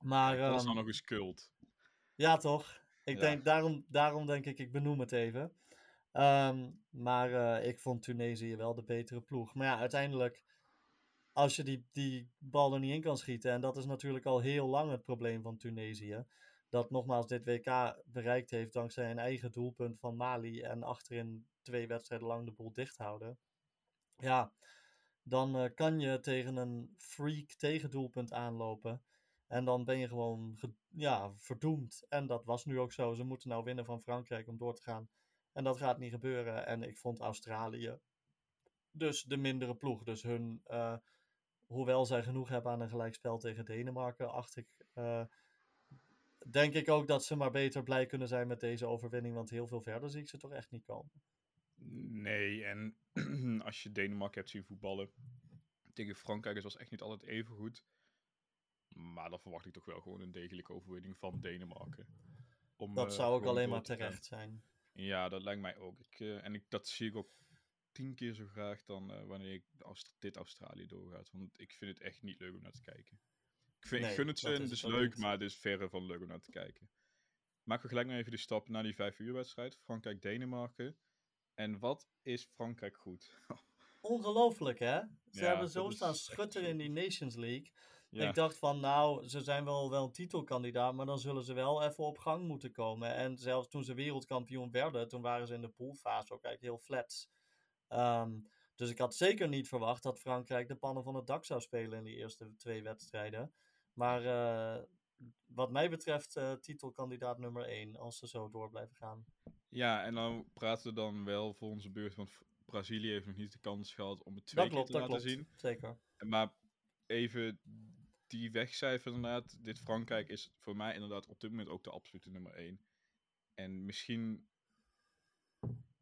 maar, dat was um, dan nog eens kult. Ja, toch? Ik ja. denk, daarom, daarom denk ik, ik benoem het even. Um, maar uh, ik vond Tunesië wel de betere ploeg. Maar ja, uiteindelijk, als je die, die bal er niet in kan schieten, en dat is natuurlijk al heel lang het probleem van Tunesië dat nogmaals dit WK bereikt heeft dankzij een eigen doelpunt van Mali en achterin twee wedstrijden lang de boel dicht houden. Ja, dan uh, kan je tegen een freak tegendoelpunt aanlopen. En dan ben je gewoon ja, verdoemd. En dat was nu ook zo. Ze moeten nou winnen van Frankrijk om door te gaan. En dat gaat niet gebeuren. En ik vond Australië dus de mindere ploeg. Dus hun, uh, hoewel zij genoeg hebben aan een gelijkspel tegen Denemarken, acht ik uh, denk ik ook dat ze maar beter blij kunnen zijn met deze overwinning, want heel veel verder zie ik ze toch echt niet komen. Nee, en als je Denemarken hebt zien voetballen tegen Frankrijk, is was echt niet altijd even goed. Maar dan verwacht ik toch wel gewoon een degelijke overwinning van Denemarken. Om, dat zou ook alleen maar terecht zijn. Ja, dat lijkt mij ook. Ik, uh, en ik, dat zie ik ook tien keer zo graag dan uh, wanneer ik Aust dit Australië doorgaat. Want ik vind het echt niet leuk om naar te kijken. Ik, vind, nee, ik gun het ze, het is leuk, niet. maar het is verre van leuk om naar te kijken. Maken we gelijk maar even de stap naar die vijf uur wedstrijd. Frankrijk-Denemarken. En wat is Frankrijk goed? Ongelooflijk, hè? Ze ja, hebben zo staan schutteren in die Nations League. Ja. Ik dacht van, nou, ze zijn wel, wel een titelkandidaat, maar dan zullen ze wel even op gang moeten komen. En zelfs toen ze wereldkampioen werden, toen waren ze in de poolfase ook eigenlijk heel flats. Um, dus ik had zeker niet verwacht dat Frankrijk de pannen van het dak zou spelen in die eerste twee wedstrijden. Maar uh, wat mij betreft uh, titelkandidaat nummer 1, als ze zo door blijven gaan. Ja, en dan praten we dan wel voor onze beurt, want Brazilië heeft nog niet de kans gehad om het twee klopt, keer te laten klopt. zien. Zeker. Maar even die wegcijfer inderdaad, dit Frankrijk is voor mij inderdaad op dit moment ook de absolute nummer 1. En misschien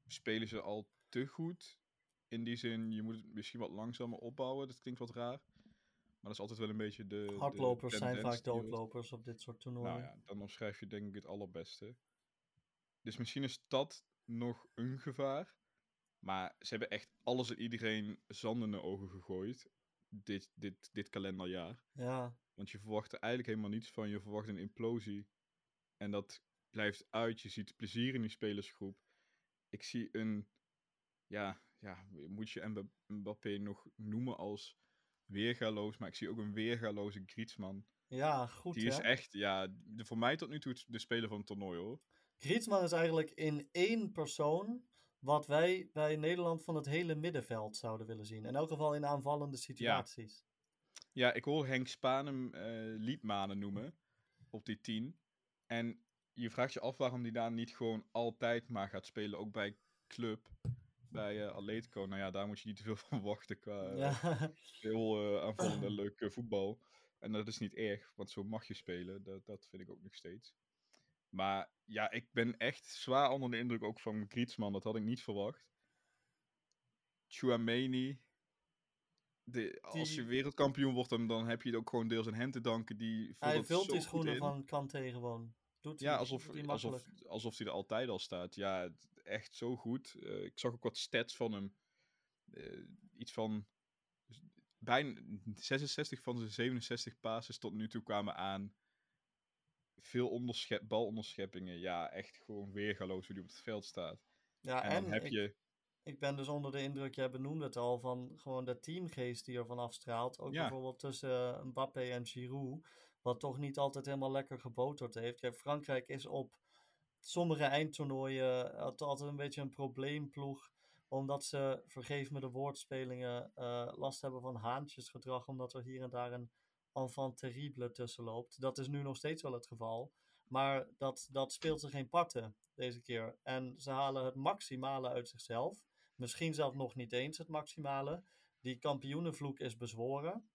spelen ze al te goed. In die zin, je moet het misschien wat langzamer opbouwen. Dat klinkt wat raar. Maar dat is altijd wel een beetje de. Hardlopers de zijn vaak doodlopers op dit soort toernooien. Nou ja, dan omschrijf je denk ik het allerbeste. Dus misschien is dat nog een gevaar. Maar ze hebben echt alles en iedereen zand in de ogen gegooid. Dit, dit, dit kalenderjaar. Ja. Want je verwacht er eigenlijk helemaal niets van. Je verwacht een implosie. En dat blijft uit. Je ziet plezier in die spelersgroep. Ik zie een. Ja, ja moet je Mbappé nog noemen als weergaloos. Maar ik zie ook een weergaloze Griezmann. Ja, goed. Die is echt, ja, de, voor mij tot nu toe de speler van het toernooi hoor. Griezmann is eigenlijk in één persoon wat wij bij Nederland van het hele middenveld zouden willen zien. In elk geval in aanvallende situaties. Ja, ik hoor Henk Spaan hem uh, Liedmanen noemen op die 10. En je vraagt je af waarom hij daar niet gewoon altijd maar gaat spelen, ook bij club, bij uh, Atletico. Nou ja, daar moet je niet te veel van wachten qua uh, ja. heel aanvallende leuke voetbal. En dat is niet erg, want zo mag je spelen. Dat, dat vind ik ook nog steeds. Maar ja, ik ben echt zwaar onder de indruk ook van Griezmann. Dat had ik niet verwacht. Chouameni. De, als je wereldkampioen wordt, dan, dan heb je het ook gewoon deels aan hem te danken. Die hij vult die schoenen van Kante gewoon. Doet ja, alsof, alsof, alsof hij er altijd al staat. Ja, echt zo goed. Uh, ik zag ook wat stats van hem. Uh, iets van bijna 66 van zijn 67 passes tot nu toe kwamen aan veel onderschep, balonderscheppingen. Ja, echt gewoon weergaloos hoe die op het veld staat. Ja, en, dan heb ik, je... ik ben dus onder de indruk, jij benoemde het al, van gewoon de teamgeest die ervan afstraalt. Ook bijvoorbeeld tussen Mbappé en Giroud, wat toch niet altijd helemaal lekker geboterd heeft. Kijk, Frankrijk is op sommige eindtoernooien altijd een beetje een probleemploeg omdat ze, vergeef me de woordspelingen, uh, last hebben van haantjesgedrag. Omdat er hier en daar een enfant terrible tussen loopt. Dat is nu nog steeds wel het geval. Maar dat, dat speelt ze geen parten deze keer. En ze halen het maximale uit zichzelf. Misschien zelfs nog niet eens het maximale. Die kampioenenvloek is bezworen.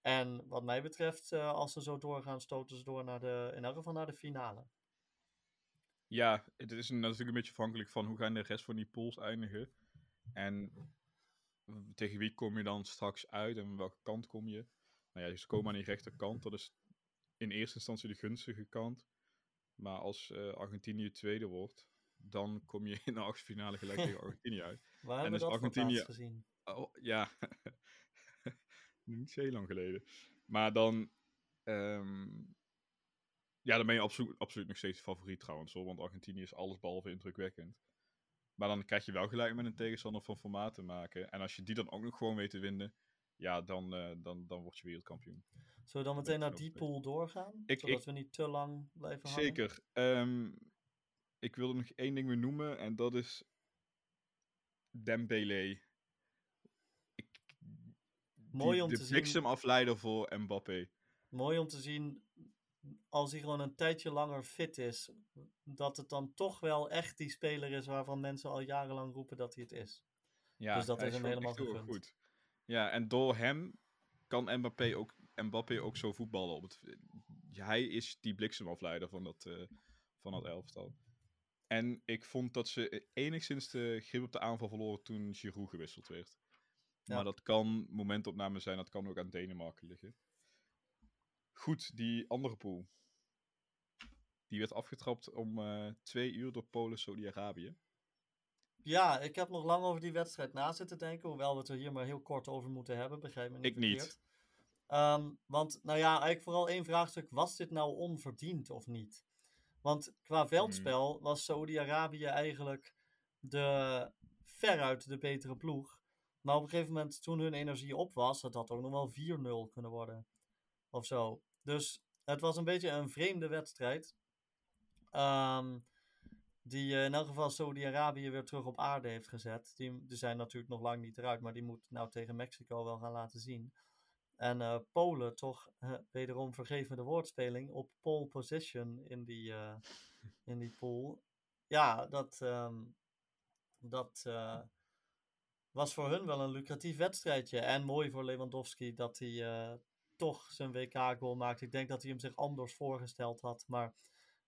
En wat mij betreft, uh, als ze zo doorgaan, stoten ze door naar de, in elk geval naar de finale. Ja, het is natuurlijk een beetje afhankelijk van hoe gaan de rest van die pools eindigen. En tegen wie kom je dan straks uit en welke kant kom je? Nou ja, ze komen aan die rechterkant. Dat is in eerste instantie de gunstige kant. Maar als uh, Argentinië tweede wordt, dan kom je in de achtste finale gelijk tegen Argentinië uit. Waar en hebben we dat Argentinië... gezien? Oh, ja, niet zo heel lang geleden. Maar dan, um... ja, dan ben je absoluut, absoluut nog steeds favoriet trouwens, hoor, want Argentinië is alles behalve indrukwekkend. Maar dan krijg je wel gelijk met een tegenstander van formaat te maken. En als je die dan ook nog gewoon weet te winnen, ja, dan, uh, dan, dan word je wereldkampioen. Zullen we dan meteen naar die pool doorgaan? Ik, zodat we niet te lang blijven hangen? Zeker. Um, ik wilde nog één ding meer noemen en dat is Dembele. Ik, Mooi om de te bliksemafleider voor Mbappé. Mooi om te zien als hij gewoon een tijdje langer fit is, dat het dan toch wel echt die speler is waarvan mensen al jarenlang roepen dat hij het is. Ja, dus dat is hem helemaal goed. Ja, en door hem kan Mbappé ook, Mbappé ook zo voetballen. Op het, hij is die bliksemafleider van dat, eh, van dat elftal. En ik vond dat ze enigszins de grip op de aanval verloren toen Giroud gewisseld werd. Ja. Maar dat kan momentopname zijn, dat kan ook aan Denemarken liggen. Goed, die andere pool. Die werd afgetrapt om eh, twee uur door Polen, Saudi-Arabië. Ja, ik heb nog lang over die wedstrijd na zitten denken. Hoewel we het er hier maar heel kort over moeten hebben. Begrijp me niet Ik niet. Ehm, want, nou ja, eigenlijk vooral één vraagstuk. Was dit nou onverdiend of niet? Want qua veldspel was Saudi-Arabië eigenlijk de, veruit de betere ploeg. Maar op een gegeven moment, toen hun energie op was, had ook nog wel 4-0 kunnen worden. Of zo. Dus het was een beetje een vreemde wedstrijd. Ehm, die eh, in elk geval Saudi-Arabië weer terug op aarde heeft gezet. Die, die zijn natuurlijk nog lang niet eruit, maar die moet nou tegen Mexico wel gaan laten zien. En eh, Polen toch wederom vergeven de woordspeling op pole position in die, eh, in die pool. Ja, dat, ehm, dat was voor hun wel een lucratief wedstrijdje. En mooi voor Lewandowski dat hij toch zijn WK-goal maakte. Ik denk dat hij hem zich anders voorgesteld had, maar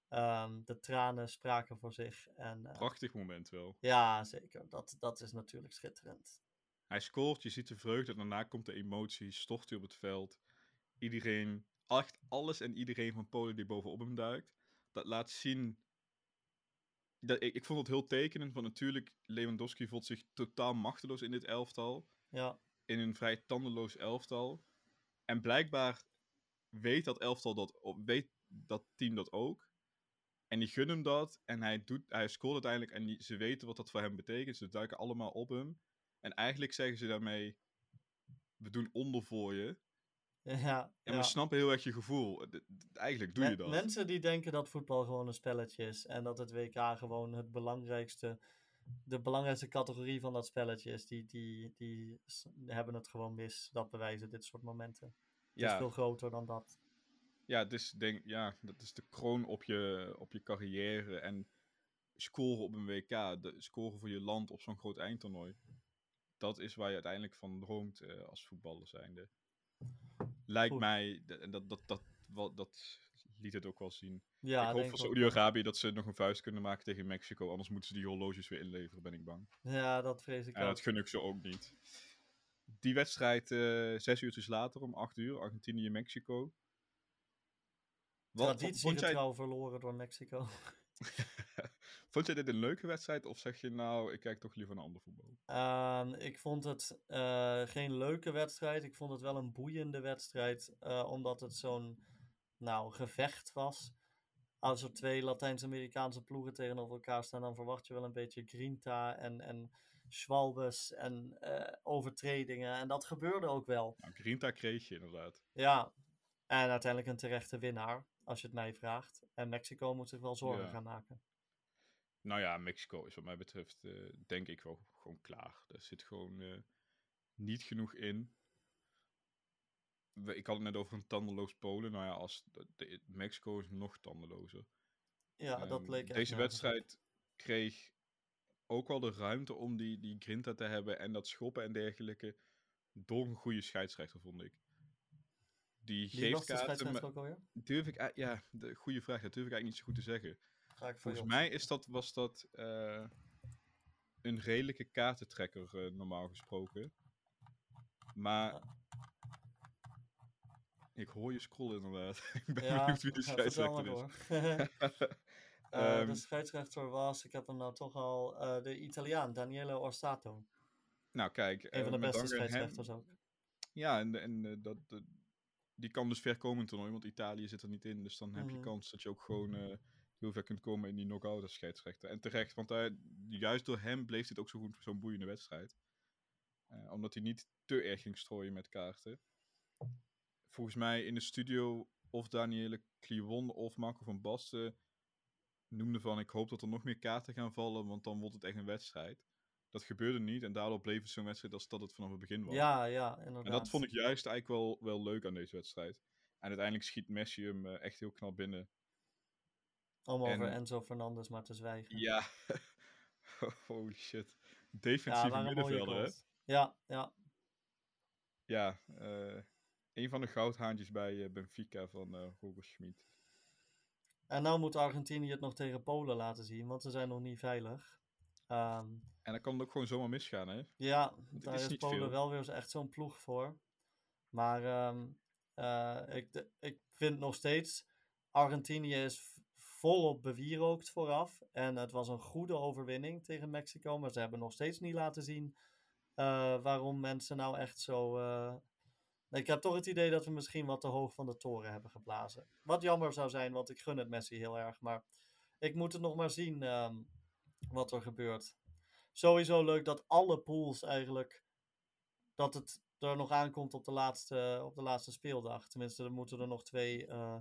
ehm, de tranen spraken voor zich. En, eh, Prachtig moment wel. ja, zeker. Dat, dat is natuurlijk schitterend. Hij scoort, je ziet de vreugde, daarna komt de emotie, stort hij op het veld. Iedereen, echt alles en iedereen van Polen die bovenop hem duikt. Dat laat zien. Dat, ik, ik vond het heel tekenend, want natuurlijk, Lewandowski voelt zich totaal machteloos in dit elftal. Ja, In een vrij tandeloos elftal. En blijkbaar weet dat elftal dat, weet dat team dat ook. En die gunnen hem dat. En hij, doet, hij scoort uiteindelijk. En die, ze weten wat dat voor hem betekent. Ze duiken allemaal op hem. En eigenlijk zeggen ze daarmee: We doen onder voor je. ja, En ja. we snappen heel erg je gevoel. Eigenlijk doe je dat. Mensen die denken dat voetbal gewoon een spelletje is en dat het WK gewoon het belangrijkste, de belangrijkste categorie van dat spelletje is, die, die, die hebben het gewoon mis. Dat bewijzen dit soort momenten. Het is veel groter dan dat. ja, dus denk, ja, dat is de kroon op je, op je carrière. En scoren op een WK, de, scoren voor je land op zo'n groot eindtoernooi. Dat is waar je uiteindelijk van droomt eh, als voetballer zijnde. Lijkt Goed. mij, en dat, dat, dat, wel- dat liet het ook wel zien. Ja, ik hoop ook Saudi-Arabië dat ze nog een vuist kunnen maken tegen Mexico. Anders moeten ze die horloges weer inleveren, ben ik bang. Ja, dat vrees ik En ook. dat gun ik ze ook niet. Die wedstrijd eh, zes uurtjes later, om acht uur, Argentinië-Mexico. Wat- vond, jij, Traditiegetrouw verloren door Mexico. vond jij dit een leuke wedstrijd? Of zeg je nou, ik kijk toch liever naar ander voetbal? Ehm, ik vond het eh, geen leuke wedstrijd. Ik vond het wel een boeiende wedstrijd, eh, omdat het zo'n nou, gevecht was. Als er twee Latijns-Amerikaanse ploegen tegenover elkaar staan, dan verwacht je wel een beetje grinta en, en schwalbes en eh, overtredingen. En dat gebeurde ook wel. Nou, Grinta kreeg je inderdaad. Ja, en uiteindelijk een terechte winnaar, als je het mij vraagt. En Mexico moet zich wel zorgen Ja. gaan maken. Nou ja, Mexico is wat mij betreft, eh, denk ik wel gewoon klaar. Er zit gewoon eh, niet genoeg in. Ik had het net over een tandeloos Polen. Nou ja, als de, Mexico is nog tandelozer. Ja, dat Ehm, leek Deze wedstrijd kreeg ook wel de ruimte om die, die grinta te hebben en dat schoppen en dergelijke. Door een goede scheidsrechter, vond ik. Die Wie geeft kaarten. ook alweer? Durf ik, ja, de goede vraag, dat durf ik eigenlijk niet zo goed te zeggen. Ga ik Volgens mij is dat, was dat eh, een redelijke kaartentrekker, eh, normaal gesproken. Maar. Ja. Ik hoor je scrollen inderdaad. ik ben Ja, benieuwd wie de scheidsrechter is. Eh, Ehm, de scheidsrechter was, ik heb hem nou toch al, eh, de Italiaan, Daniele Orsato. nou, kijk. Een eh, van de met beste hem- scheidsrechters ook. Ja, en, en eh, dat, die kan dus ver komen in toernooi, want Italië zit er niet in. Dus dan heb je Mhm. kans dat je ook gewoon eh, heel ver kunt komen in die knock-out als scheidsrechter. En terecht, want hij, juist door hem bleef dit ook zo goed, zo'n boeiende wedstrijd. Eh, omdat hij niet te erg ging strooien met kaarten. Volgens mij in de studio of Daniele Kliwon of Marco van Basten noemde van ik hoop dat er nog meer kaarten gaan vallen, want dan wordt het echt een wedstrijd. Dat gebeurde niet en daardoor bleef het zo'n wedstrijd als dat het vanaf het begin was. Ja, ja, inderdaad. En dat vond ik juist eigenlijk wel, wel leuk aan deze wedstrijd. En uiteindelijk schiet Messi hem eh, echt heel knap binnen. Om over en- Enzo Fernandez maar te zwijgen. Ja. Holy shit. Ja, Defensieve mooie middenvelder, hè? Ja, ja. Ja. eh, een van de goudhaantjes bij eh, Benfica van uh, Roger Schmid. En nou moet Argentinië het nog tegen Polen laten zien, want ze zijn nog niet veilig. Ehm, en dan kan het ook gewoon zomaar misgaan, hè? Ja, daar is, is Polen veel. wel weer echt zo'n ploeg voor. Maar ehm, uh, ik, ik vind nog steeds, Argentinië is volop bewierookt vooraf. En het was een goede overwinning tegen Mexico. Maar ze hebben nog steeds niet laten zien uh, waarom mensen nou echt zo... Uh... Ik heb toch het idee dat we misschien wat te hoog van de toren hebben geblazen. Wat jammer zou zijn, want ik gun het Messi heel erg. Maar ik moet het nog maar zien um, wat er gebeurt. Sowieso leuk dat alle pools eigenlijk... Dat het er nog aankomt op de laatste, op de laatste speeldag. Tenminste, er moeten er nog twee uh,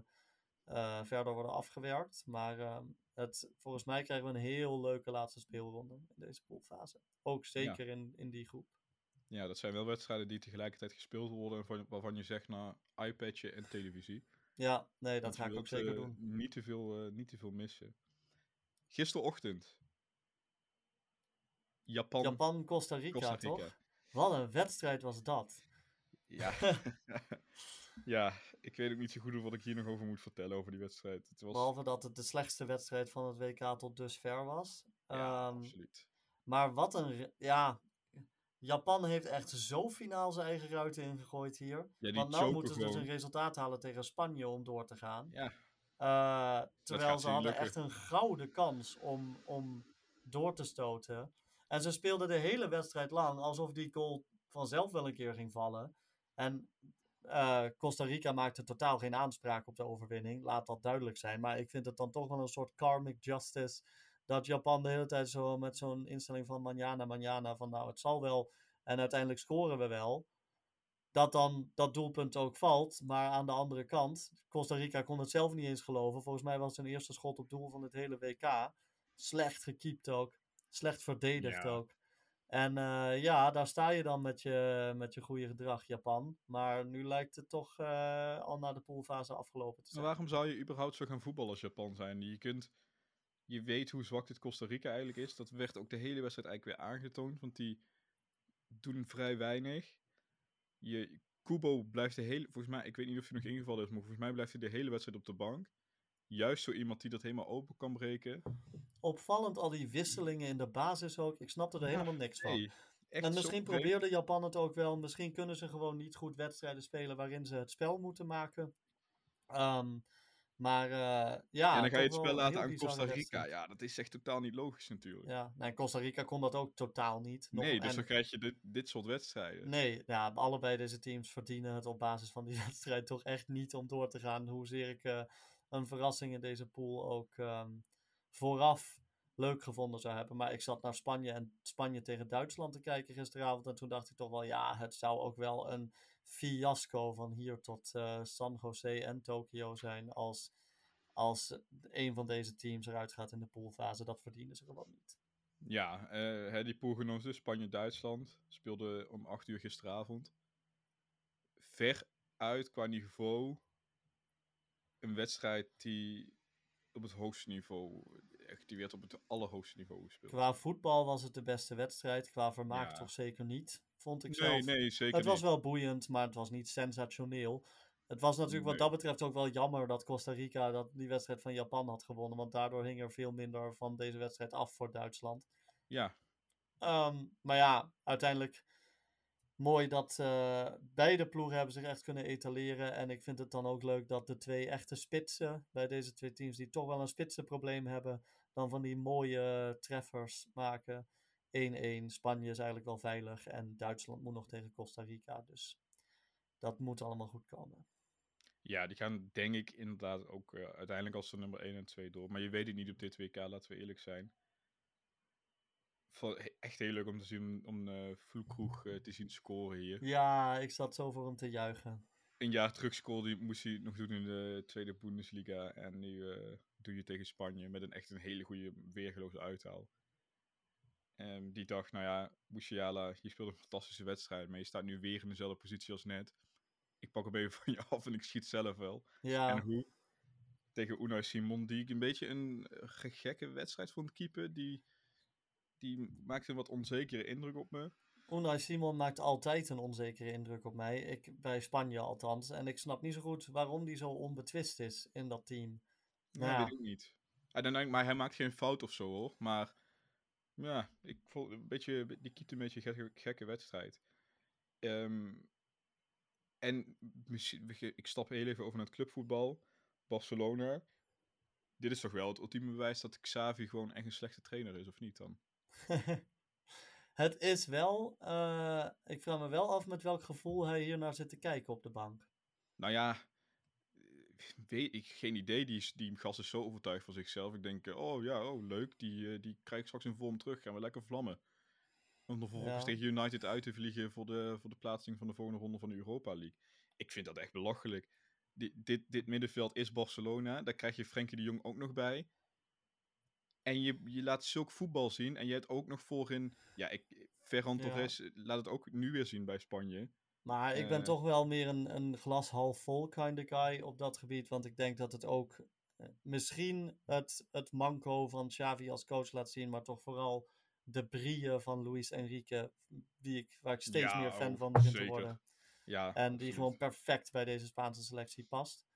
uh, verder worden afgewerkt. Maar uh, het, volgens mij krijgen we een heel leuke laatste speelronde in deze poolfase. Ook zeker in, in die groep. Ja, dat zijn wel wedstrijden die tegelijkertijd gespeeld worden, waarvan je zegt naar iPadje en televisie. Ja, nee, dat ga ik ook zeker doen. Niet te, veel, niet te veel missen. Gisterochtend. Japan, Japan Costa Rica, Costa Rica. toch? Wat een wedstrijd was dat. Ja. ja, ik weet ook niet zo goed wat ik hier nog over moet vertellen over die wedstrijd. Het was... Behalve dat het de slechtste wedstrijd van het WK tot dusver was. Ja, um, absoluut. Maar wat een... Ja, Japan heeft echt zo finaal zijn eigen ruiten ingegooid hier. Ja, Want nu moeten ze dus een resultaat halen tegen Spanje om door te gaan. Ja. Uh, terwijl ze hadden echt een gouden kans om, om door te stoten. En ze speelden de hele wedstrijd lang alsof die goal vanzelf wel een keer ging vallen. En uh, Costa Rica maakte totaal geen aanspraak op de overwinning. Laat dat duidelijk zijn. Maar ik vind het dan toch wel een soort karmic justice. Dat Japan de hele tijd zo met zo'n instelling van manjana, manjana. Van nou, het zal wel. En uiteindelijk scoren we wel. Dat dan dat doelpunt ook valt. Maar aan de andere kant, Costa Rica kon het zelf niet eens geloven. Volgens mij was het zijn eerste schot op doel van het hele WK. Slecht gekiept ook. Slecht verdedigd ook. En uh, ja, daar sta je dan met je, met je goede gedrag, Japan. Maar nu lijkt het toch uh, al naar de poolfase afgelopen te zijn. Maar waarom zou je überhaupt zo gaan voetballen als Japan zijn? Je kunt, je weet hoe zwak dit Costa Rica eigenlijk is. Dat werd ook de hele wedstrijd eigenlijk weer aangetoond, want die doen vrij weinig. Je, Kubo blijft de hele, volgens mij, ik weet niet of hij nog ingevallen is, maar volgens mij blijft hij de hele wedstrijd op de bank. Juist zo iemand die dat helemaal open kan breken opvallend al die wisselingen in de basis ook. Ik snapte er helemaal niks van. en misschien probeerde Japan het ook wel. Misschien kunnen ze gewoon niet goed wedstrijden spelen waarin ze het spel moeten maken. Um, maar uh, ja. En dan ga je het spel laten aan Costa Rica. Ja, dat is echt totaal niet logisch natuurlijk. Ja, nee, Costa Rica kon dat ook totaal niet. Nog, nee, dus en... dan krijg je dit, dit soort wedstrijden. Nee, ja, allebei deze teams verdienen het op basis van die wedstrijd toch echt niet om door te gaan. Hoezeer ik uh, een verrassing in deze pool ook um, vooraf leuk gevonden zou hebben. Maar ik zat naar Spanje en Spanje tegen Duitsland te kijken gisteravond. En toen dacht ik toch wel, ja, het zou ook wel een fiasco van hier tot uh, San Jose en Tokio zijn. Als, als een van deze teams eruit gaat in de poolfase. Dat verdienen ze gewoon niet. Ja, uh, die poolgenoten Spanje-Duitsland speelde om 8 uur gisteravond. Ver uit qua niveau. Een wedstrijd die op het hoogste niveau die werd op het allerhoogste niveau gespeeld. Qua voetbal was het de beste wedstrijd. Qua vermaak toch zeker niet, vond ik nee, zelf. Nee, zeker Het was wel boeiend, maar het was niet sensationeel. Het was natuurlijk wat dat betreft ook wel jammer dat Costa Rica dat die wedstrijd van Japan had gewonnen. Want daardoor hing er veel minder van deze wedstrijd af voor Duitsland. Ja. Um, maar ja, uiteindelijk mooi dat uh, beide ploegen hebben zich echt kunnen etaleren. En ik vind het dan ook leuk dat de twee echte spitsen bij deze twee teams die toch wel een spitsenprobleem hebben, dan van die mooie treffers maken. 1-1. Spanje is eigenlijk wel veilig. En Duitsland moet nog tegen Costa Rica. Dus dat moet allemaal goed komen. Ja, die gaan denk ik inderdaad ook uh, uiteindelijk als de nummer 1 en 2 door. Maar je weet het niet op dit WK, laten we eerlijk zijn. Echt heel leuk om te zien om uh, Vloekroeg uh, te zien scoren hier. Ja, ik zat zo voor hem te juichen. Een jaar terug scoorde, moest hij nog doen in de tweede Bundesliga. En nu doe je tegen Spanje met een echt een hele goede weergeloze uithaal. En die dacht, nou ja, Musiala, je speelt een fantastische wedstrijd, maar je staat nu weer in dezelfde positie als net. Ik pak hem even van je af en ik schiet zelf wel. Ja. En hoe? Tegen Unai Simon, die ik een beetje een gekke wedstrijd vond keeper. Die, die maakte een wat onzekere indruk op me. Unai Simon maakt altijd een onzekere indruk op mij. Ik, bij Spanje althans. En ik snap niet zo goed waarom die zo onbetwist is in dat team. Nee, Ja. weet ik niet. En dan denk ik, maar hij maakt geen fout of zo hoor. Maar ja, ik vond een beetje, die keept een beetje een gekke, gekke wedstrijd. Ehm, en ik stap heel even over naar het clubvoetbal. Barcelona. Dit is toch wel het ultieme bewijs dat Xavi gewoon echt een slechte trainer is, of niet dan? het is wel. eh, ik vraag me wel af met welk gevoel hij hier naar zit te kijken op de bank. Nou ja, weet ik, geen idee. Die, die gast is zo overtuigd van zichzelf. Ik denk, eh, oh ja, oh leuk, die, eh, die krijg ik straks in vorm terug. Gaan we lekker vlammen. Om dan vervolgens Ja. tegen United uit te vliegen voor de, voor de plaatsing van de volgende ronde van de Europa League. Ik vind dat echt belachelijk. Dit, dit, dit middenveld is Barcelona. Daar krijg je Frenkie de Jong ook nog bij. En je, je laat zulk voetbal zien. En je hebt ook nog voorin... Ja, ik, Ferran. Torres eh, laat het ook nu weer zien bij Spanje. Maar ik ben Eh. toch wel meer een, een glas half vol kind of guy op dat gebied. Want ik denk dat het ook eh, misschien het, het manco van Xavi als coach laat zien. Maar toch vooral de brieën van Luis Enrique. Die ik, waar ik steeds Ja, meer fan oh, van begin te worden. Ja, En die absoluut. gewoon perfect bij deze Spaanse selectie past.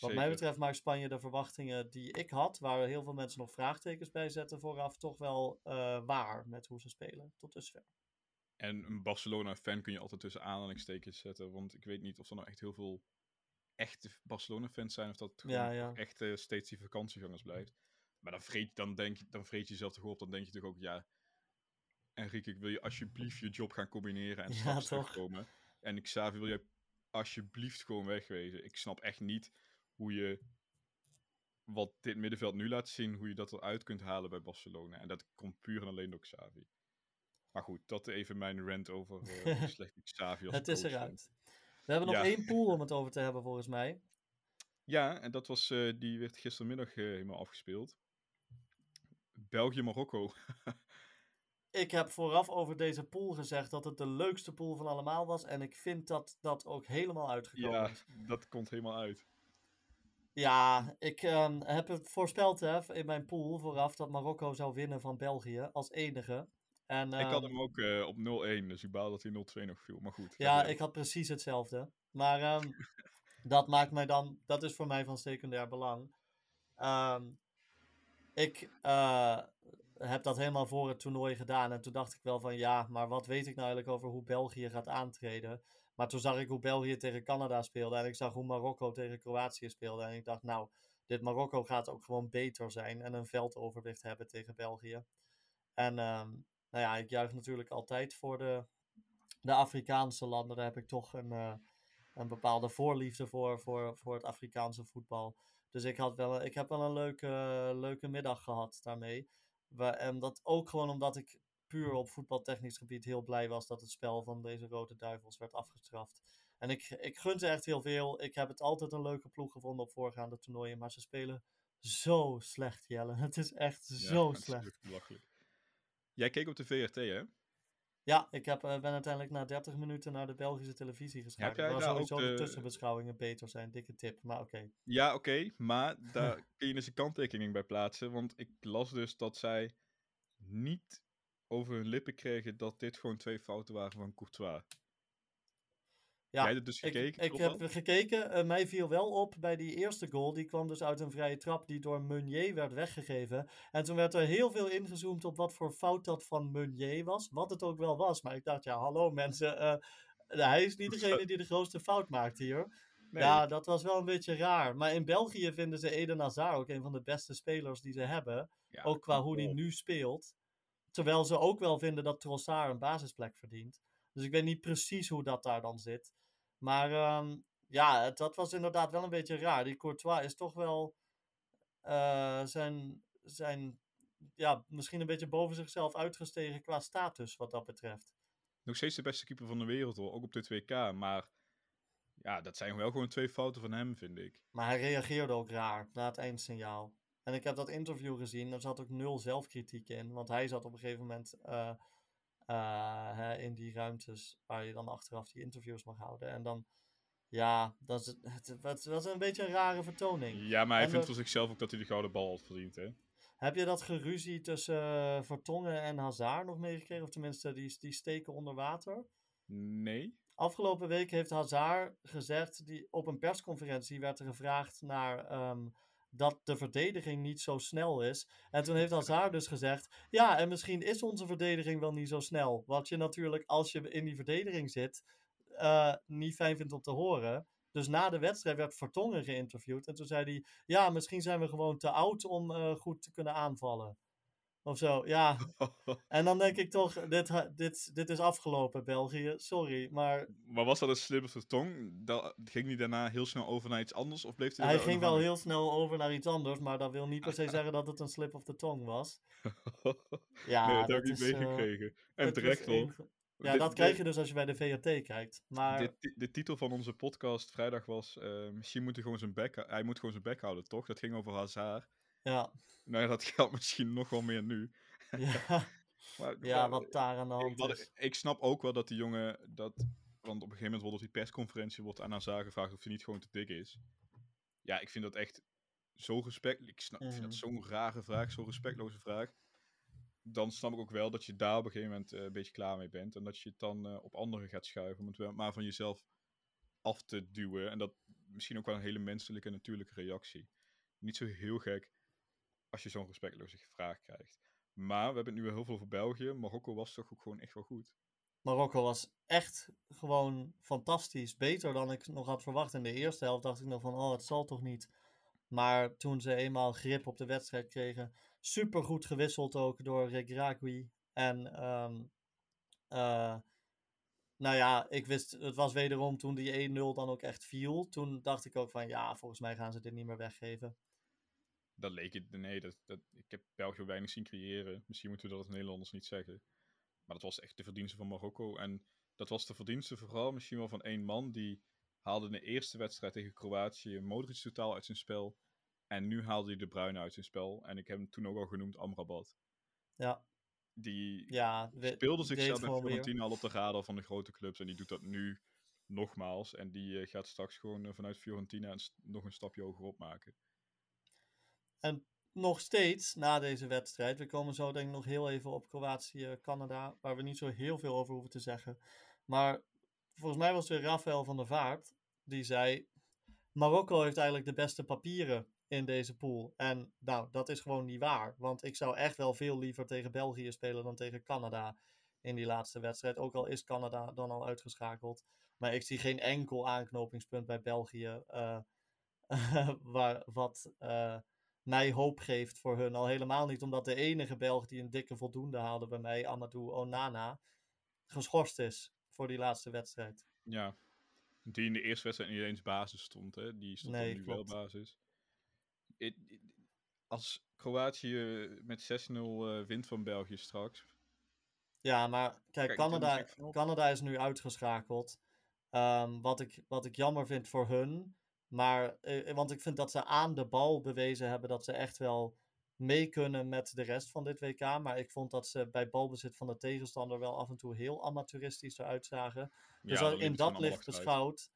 Wat mij betreft maakt Spanje de verwachtingen die ik had, waar heel veel mensen nog vraagtekens bij zetten vooraf, toch wel eh, waar met hoe ze spelen tot dusver. En een Barcelona-fan kun je altijd tussen aanhalingstekens zetten. Want ik weet niet of er nou echt heel veel echte Barcelona-fans zijn. Of dat Ja, echt steeds die vakantiegangers blijft. Maar dan vreet, dan, denk, je- dan vreet je jezelf toch op. Dan denk je toch ook, ja... Enrique, ik wil je alsjeblieft je job gaan combineren en Ja, terugkomen. En Xavi wil je alsjeblieft gewoon wegwezen. Ik snap echt niet hoe je... Wat dit middenveld nu laat zien, hoe je dat eruit kunt halen bij Barcelona. En dat komt puur en alleen door Xavi. Maar goed, dat even mijn rant over eh hoe slecht ik Xavi als Het is eruit. We hebben nog Ja. één pool om het over te hebben volgens mij. Ja, en dat was, eh, die werd gistermiddag eh, helemaal afgespeeld. België-Marokko. Ik heb vooraf over deze pool gezegd dat het de leukste pool van allemaal was. En ik vind dat dat ook helemaal uitgekomen ja, is. dat komt helemaal uit. Ja, ik ehm, heb het voorspeld hè, in mijn pool vooraf dat Marokko zou winnen van België als enige. En, ik had ehm, hem ook eh, op 0-1, dus ik baal dat hij 0-2 nog viel. Maar goed. Ja, ik had precies hetzelfde. Maar ehm, dat maakt mij dan, dat is voor mij van secundair belang. Ehm, ik eh, heb dat helemaal voor het toernooi gedaan. En toen dacht ik wel van ja, maar wat weet ik nou eigenlijk over hoe België gaat aantreden? Maar toen zag ik hoe België tegen Canada speelde. En ik zag hoe Marokko tegen Kroatië speelde. En ik dacht, nou, dit Marokko gaat ook gewoon beter zijn. En een veldoverwicht hebben tegen België. En nou ja, ik juich natuurlijk altijd voor de, de Afrikaanse landen. Daar heb ik toch een, eh, een bepaalde voorliefde voor, voor, voor het Afrikaanse voetbal. Dus ik, had wel, ik heb wel een leuke, leuke middag gehad daarmee. En dat ook gewoon omdat ik puur op voetbaltechnisch gebied heel blij was dat het spel van deze Rode Duivels werd afgestraft. En ik, ik gun ze echt heel veel. Ik heb het altijd een leuke ploeg gevonden op voorgaande toernooien. Maar ze spelen zo slecht, Jelle. Het is echt Ja, zo slecht. belachelijk. Jij keek op de VRT, hè? Ja, ik heb, eh, ben uiteindelijk na 30 minuten naar de Belgische televisie geschakeld. jij Waar daar sowieso ook de de- tussenbeschouwingen beter zijn. Dikke tip, maar oké. Ja, oké, maar daar kun je dus een kanttekening bij plaatsen. Want ik las dus dat zij niet over hun lippen kregen dat dit gewoon twee fouten waren van Courtois. Ja, Jij hebt het dus Ik, gekeken, ik heb gekeken. eh, mij viel wel op bij die eerste goal. Die kwam dus uit een vrije trap die door Meunier werd weggegeven. En toen werd er heel veel ingezoomd op wat voor fout dat van Meunier was. Wat het ook wel was. Maar ik dacht, ja, hallo mensen. eh, hij is niet degene die de grootste fout maakt hier. Nee. Ja, dat was wel een beetje raar. Maar in België vinden ze Eden Hazard ook een van de beste spelers die ze hebben. Ja, ook qua hoe op. nu speelt. Terwijl ze ook wel vinden dat Trossard een basisplek verdient. Dus ik weet niet precies hoe dat daar dan zit. Maar ehm, ja, het, dat was inderdaad wel een beetje raar. Die Courtois is toch wel eh, zijn, zijn, ja, misschien een beetje boven zichzelf uitgestegen qua status wat dat betreft. Nog steeds de beste keeper van de wereld hoor, ook op dit WK. Maar ja, dat zijn wel gewoon twee fouten van hem, vind ik. Maar hij reageerde ook raar na het eindsignaal. En ik heb dat interview gezien, er zat ook nul zelfkritiek in. Want hij zat op een gegeven moment eh, hè, in die ruimtes waar je dan achteraf die interviews mag houden. En dan, ja, dat is, het, het was een beetje een rare vertoning. Ja, maar hij En vindt voor zichzelf ook dat hij de gouden bal had verdiend, hè? Heb je dat geruzie tussen eh, Vertongen en Hazard nog meegekregen? Of tenminste, die, die steken onder water? Nee. Afgelopen week heeft Hazard gezegd, die, op een persconferentie werd er gevraagd naar ehm, dat de verdediging niet zo snel is. En toen heeft Hazard dus gezegd, ja, en misschien is onze verdediging wel niet zo snel. Wat je natuurlijk, als je in die verdediging zit, eh, niet fijn vindt om te horen. Dus na de wedstrijd werd Vertongen geïnterviewd. En toen zei hij, ja, misschien zijn we gewoon te oud om eh, goed te kunnen aanvallen. Of zo, ja. En dan denk ik toch, dit, dit, dit is afgelopen, België. Sorry, maar maar was dat een slip of de tong? Da- ging hij daarna heel snel over naar iets anders? Of bleef hij hij ging wel heel snel over naar iets anders. Maar dat wil niet per se zeggen dat het een slip of the tongue was. Ja, nee, dat heb ik niet eh, meegekregen. en terecht hoor. Ja, Dit- dat dit- krijg je dus als je bij de VRT kijkt. Maar Dit, de titel van onze podcast vrijdag was... eh, misschien moet hij gewoon zijn bek... Hij moet gewoon zijn bek houden, toch? Dat ging over Hazard. Ja, Nou dat geldt misschien nog wel meer nu. ja, Maar, ja, maar, wat daar aan de ik, hand is. ik snap ook wel dat die jongen... Dat, want op een gegeven moment wordt op die persconferentie... wordt aan Hazard gevraagd of hij niet gewoon te dik is. Ja, ik vind dat echt zo respect... Ik, snap, ik vind dat Mhm. zo'n rare vraag, zo'n respectloze vraag. Dan snap ik ook wel dat je daar op een gegeven moment eh, een beetje klaar mee bent. En dat je het dan eh, op anderen gaat schuiven. Om het maar van jezelf af te duwen. En dat misschien ook wel een hele menselijke en natuurlijke reactie. Niet zo heel gek als je zo'n respectloze vraag krijgt. Maar we hebben het nu heel veel over België. Marokko was toch ook gewoon echt wel goed. Marokko was echt gewoon fantastisch. Beter dan ik nog had verwacht. In de eerste helft dacht ik nog van, oh, het zal toch niet. Maar toen ze eenmaal grip op de wedstrijd kregen, super goed gewisseld ook door Regragui. En, ehm, eh, nou ja, ik wist, het was wederom toen die 1-0 dan ook echt viel. Toen dacht ik ook van, ja, volgens mij gaan ze dit niet meer weggeven. Dat leek het. Nee, dat, dat, ik heb België weinig zien creëren. Misschien moeten we dat als Nederlanders niet zeggen. Maar dat was echt de verdienste van Marokko. En dat was de verdienste vooral misschien wel van één man. Die haalde in de eerste wedstrijd tegen Kroatië Modric totaal uit zijn spel. En nu haalde hij de Bruyne uit zijn spel. En ik heb hem toen ook al genoemd Amrabat. Ja, Die ja. we- speelde zichzelf met. Fiorentina al op de radar van de grote clubs. En die doet dat nu nogmaals. En die eh, gaat straks gewoon eh, vanuit Fiorentina nog een stapje hogerop maken. nog steeds na deze wedstrijd. We komen zo denk ik nog heel even op Kroatië-Canada, waar we niet zo heel veel over hoeven te zeggen. Maar volgens mij was het weer Rafael van der Vaart die zei: Marokko heeft eigenlijk de beste papieren in deze pool. En nou, dat is gewoon niet waar. Want ik zou echt wel veel liever tegen België spelen dan tegen Canada in die laatste wedstrijd. Ook al is Canada dan al uitgeschakeld. Maar ik zie geen enkel aanknopingspunt bij België. eh, waar, wat eh, mij hoop geeft voor hun. Al helemaal niet omdat de enige Belg die een dikke voldoende haalde bij mij, Amadou Onana, geschorst is voor die laatste wedstrijd. Ja, die in de eerste wedstrijd niet eens basis stond, hè? Die stond Nee, nu wel basis. Als Kroatië met 6-0 eh, wint van België straks. Ja, maar kijk, Kijk, Canada, Canada is nu uitgeschakeld. Ehm, wat, ik, wat ik jammer vind voor hun. Maar, eh, want ik vind dat ze aan de bal bewezen hebben dat ze echt wel mee kunnen met de rest van dit WK. Maar ik vond dat ze bij balbezit van de tegenstander wel af en toe heel amateuristisch eruit zagen. Dus Ja, als- dat in dat licht beschouwd,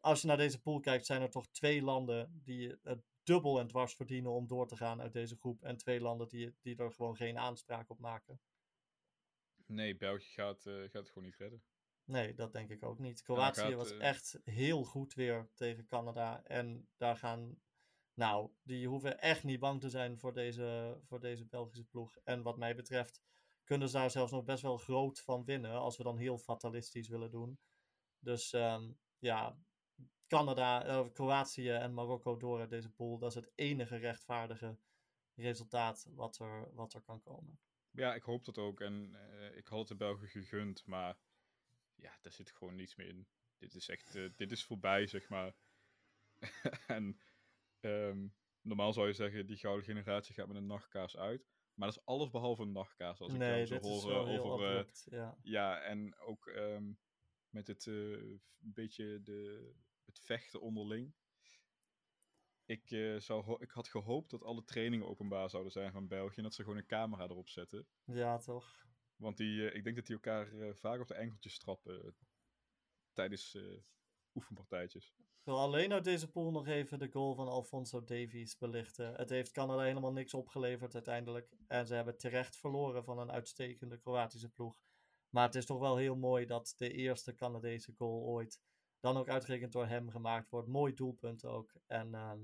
als je naar deze pool kijkt, zijn er toch twee landen die het dubbel en dwars verdienen om door te gaan uit deze groep. En twee landen die, die er gewoon geen aanspraak op maken. Nee, België gaat, eh, gaat het gewoon niet redden. Nee, dat denk ik ook niet. Kroatië gaat, was eh, echt heel goed weer tegen Canada. En daar gaan. Nou, die hoeven echt niet bang te zijn voor deze, voor deze Belgische ploeg. En wat mij betreft kunnen ze daar zelfs nog best wel groot van winnen. Als we dan heel fatalistisch willen doen. Dus ehm, ja, Canada, eh, Kroatië en Marokko door uit deze pool. Dat is het enige rechtvaardige resultaat wat er, wat er kan komen. Ja, ik hoop dat ook. En eh, ik had het de Belgen gegund, maar ja, daar zit gewoon niets meer in. Dit is echt, eh, dit is voorbij, zeg maar. en ehm, normaal zou je zeggen, die gouden generatie gaat met een nachtkaas uit. Maar dat is alles behalve een nachtkaas, als ik nee, jou zo hoor eh, over... eh, abrupt. ja. ja, en ook ehm, met het beetje de, het vechten onderling. Ik, zou ik had gehoopt dat alle trainingen openbaar zouden zijn van België. En dat ze gewoon een camera erop zetten. ja, toch? Want die, eh, ik denk dat die elkaar eh, vaak op de enkeltjes trappen. tijdens, eh, oefenpartijtjes. Ik wil alleen uit deze pool nog even de goal van Alfonso Davies belichten. Het heeft Canada helemaal niks opgeleverd uiteindelijk. En ze hebben terecht verloren van een uitstekende Kroatische ploeg. Maar het is toch wel heel mooi dat de eerste Canadese goal ooit dan ook uitgerekend door hem gemaakt wordt. Mooi doelpunt ook. En ehm,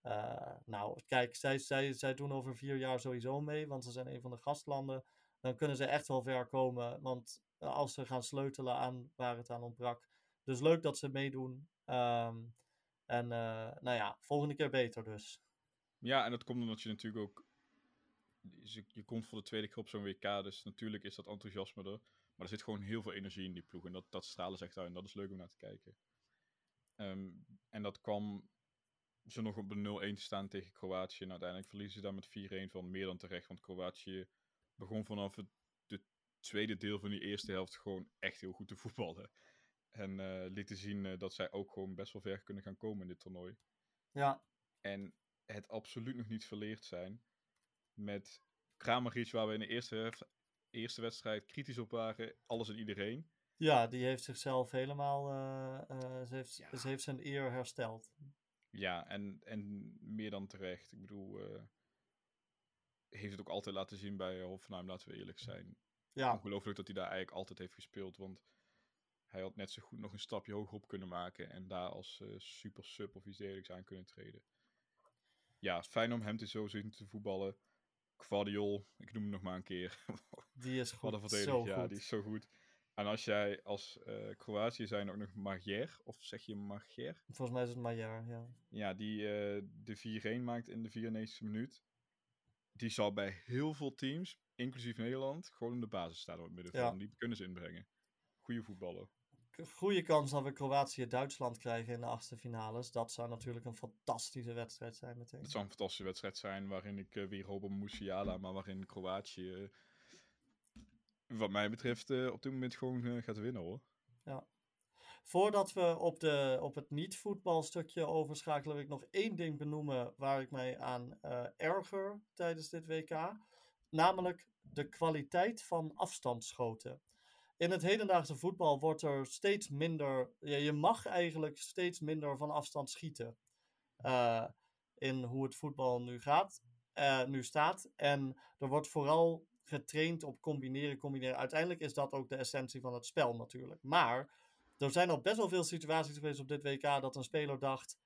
eh, nou, kijk, zij, zij, zij doen over vier jaar sowieso mee, want ze zijn een van de gastlanden. Dan kunnen ze echt wel ver komen, want als ze gaan sleutelen aan waar het aan ontbrak. Dus leuk dat ze meedoen. Ehm, en uh, nou ja, volgende keer beter dus. Ja, en dat komt omdat je natuurlijk ook. Je, je komt voor de tweede keer op zo'n WK, dus natuurlijk is dat enthousiasme er. Maar er zit gewoon heel veel energie in die ploeg. En dat, dat stralen ze echt uit. En dat is leuk om naar te kijken. Um, en dat kwam ze nog op de 0-1 te staan tegen Kroatië. En uiteindelijk verliezen ze daar met 4-1 van meer dan terecht. Want Kroatië begon vanaf het de tweede deel van die eerste helft gewoon echt heel goed te voetballen. En uh, lieten zien uh, dat zij ook gewoon best wel ver kunnen gaan komen in dit toernooi. Ja. En het absoluut nog niet verleerd zijn met Kramaric, waar we in de eerste, eerste wedstrijd kritisch op waren, alles en iedereen. Ja, die heeft zichzelf helemaal, uh, ze, heeft, ja. ze heeft zijn eer hersteld. Ja, en, en meer dan terecht. Ik bedoel, heeft het ook altijd laten zien bij Hoffenheim, laten we eerlijk zijn. Ja. Ongelooflijk dat hij daar eigenlijk altijd heeft gespeeld, want hij had net zo goed nog een stapje hoger op kunnen maken en daar als uh, super sub of iets dergelijks aan kunnen treden. Ja, fijn om hem te zo zien te voetballen. Quadiol, ik noem hem nog maar een keer. Die is goed, zo Ja, goed. die is zo goed. En als jij als uh, Kroatië zijn ook nog Magier, of zeg je Magier? Volgens mij is het Magier, ja. Ja, die uh, de 4-1 maakt in de 94e minuut. Die zal bij heel veel teams, inclusief Nederland, gewoon in de basis staan op het middenveld. Ja. Die kunnen ze inbrengen. Goeie voetballer goede kans dat we Kroatië-Duitsland krijgen in de achtste finales. Dat zou natuurlijk een fantastische wedstrijd zijn meteen. Het zou een fantastische wedstrijd zijn waarin ik uh, weer hoop op Musiala, maar waarin Kroatië, uh, wat mij betreft, uh, op dit moment gewoon gaat winnen hoor. Ja. Voordat we op, de, op het niet-voetbalstukje overschakelen, wil ik nog één ding benoemen waar ik mij aan erger tijdens dit WK. Namelijk de kwaliteit van afstandsschoten in het hedendaagse voetbal wordt er steeds minder. Ja, je mag eigenlijk steeds minder van afstand schieten. Uh, in hoe het voetbal nu gaat, uh, nu staat. En er wordt vooral getraind op combineren, combineren. Uiteindelijk is dat ook de essentie van het spel natuurlijk. Maar er zijn al best wel veel situaties geweest op dit WK dat een speler dacht.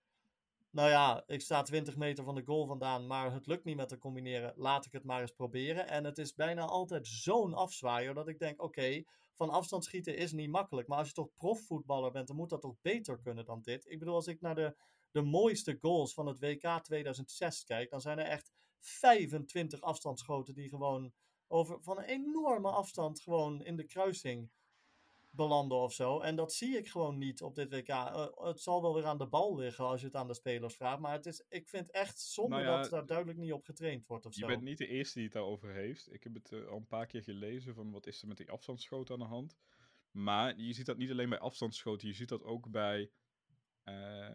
Nou ja, ik sta 20 meter van de goal vandaan, maar het lukt niet met te combineren. Laat ik het maar eens proberen. En het is bijna altijd zo'n afzwaaier dat ik denk: oké, van afstand schieten is niet makkelijk. Maar als je toch profvoetballer bent, dan moet dat toch beter kunnen dan dit. Ik bedoel, als ik naar de, de mooiste goals van het WK 2006 kijk, dan zijn er echt 25 afstandsschoten die gewoon over, van een enorme afstand gewoon in de kruising belanden of zo. En dat zie ik gewoon niet op dit WK. Uh, het zal wel weer aan de bal liggen als je het aan de spelers vraagt. Maar het is, ik vind echt zonde nou ja, dat daar duidelijk niet op getraind wordt of je zo. bent niet de eerste die het daarover heeft. Ik heb het uh, al een paar keer gelezen van wat is er met die afstandsschoten aan de hand. Maar je ziet dat niet alleen bij afstandsschoten. Je ziet dat ook bij uh,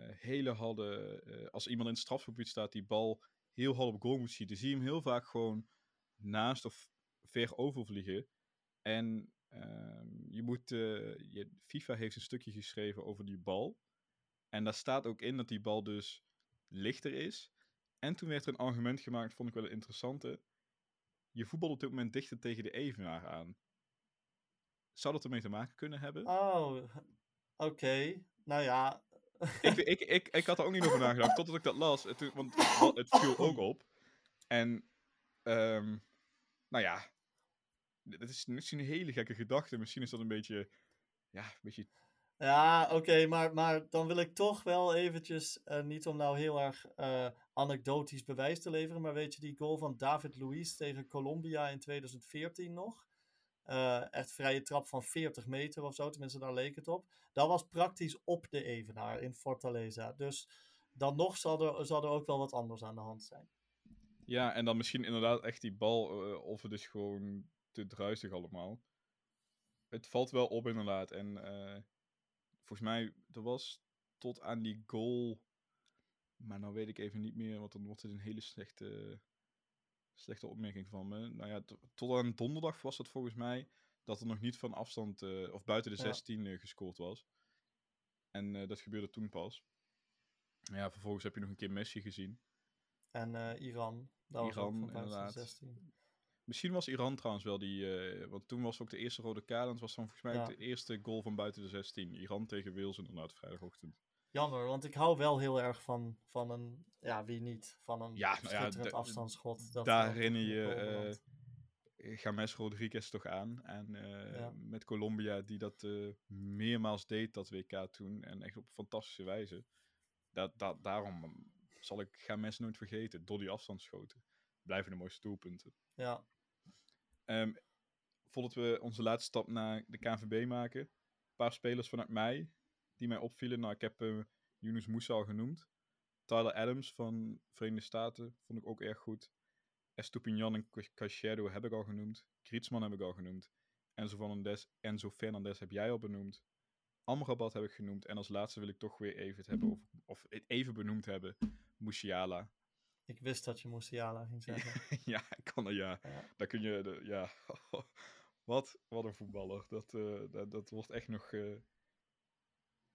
hele hadden... als iemand in het strafgebied staat die bal heel hard op goal moet schieten... zie je hem heel vaak gewoon naast of ver overvliegen. En uh, je moet, uh, je, FIFA heeft een stukje geschreven over die bal. En daar staat ook in dat die bal dus lichter is. En toen werd er een argument gemaakt, vond ik wel een interessante. Je voetbal op dit moment dichter tegen de evenaar aan. Zou dat ermee te maken kunnen hebben? Oh, oké. Okay. Nou ja. ik, ik, ik, ik had er ook niet over nagedacht, totdat ik dat las. Het, want het viel ook op. En, um, nou ja, dat is misschien een hele gekke gedachte. Misschien is dat een beetje. Ja, een beetje. Ja, oké, okay, maar, maar dan wil ik toch wel eventjes, uh, niet om nou heel erg uh, anekdotisch bewijs te leveren, maar weet je die goal van David Luiz tegen Colombia in 2014 nog? Uh, echt vrije trap van 40 meter of zo, tenminste daar leek het op. Dat was praktisch op de Evenaar in Fortaleza. Dus dan nog zal er, zal er ook wel wat anders aan de hand zijn. Ja, en dan misschien inderdaad echt die bal, uh, of het is gewoon te druisig allemaal. Het valt wel op inderdaad. En uh, volgens mij, er was tot aan die goal. Maar nou weet ik even niet meer, want dan wordt het een hele slechte, slechte opmerking van me. Nou ja, tot aan donderdag was het volgens mij dat er nog niet van afstand uh, of buiten de 16 ja. uh, gescoord was. En eh, dat gebeurde toen pas. Ja, vervolgens heb je nog een keer Messi gezien. En eh, Iran. Dat was ook Iran, van buiten de inderdaad. 16. Misschien was Iran trouwens wel die... eh, want toen was ook de eerste rode kaart. En het was dan volgens mij ook Ja. de eerste goal van buiten de 16. Iran tegen Wales inderdaad, vrijdagochtend. Jammer, want ik hou wel heel erg van, van een, ja, wie niet, van een Ja, nou ja, afstandsschot. Dat daar herinner je, goal eh, Rodriguez toch aan. En eh, Ja. met Colombia, die dat meermaals deed, dat WK toen. En echt op een fantastische wijze. Dat, dat, daarom zal ik James nooit vergeten. Door die afstandsschoten. Blijven de mooiste doelpunten. ja, Ehm, voordat we onze laatste stap naar de KNVB maken. Een paar spelers vanuit mij die mij opvielen. Nou, ik heb eh Yunus Moussa al genoemd. Tyler Adams van Verenigde Staten vond ik ook erg goed. Estupinian en Cachero heb ik al genoemd. Griezmann heb ik al genoemd. Enzo Fernandez, Enzo Fernandez heb jij al benoemd. Amrabat heb ik genoemd. En als laatste wil ik toch weer even het hebben of even benoemd hebben. Musiala. Ik wist dat je Musiala ging zeggen. ja, ik kan er ja. Ja. Daar kun je, de, ja. wat, wat een voetballer. Dat, eh, dat, dat wordt echt nog eh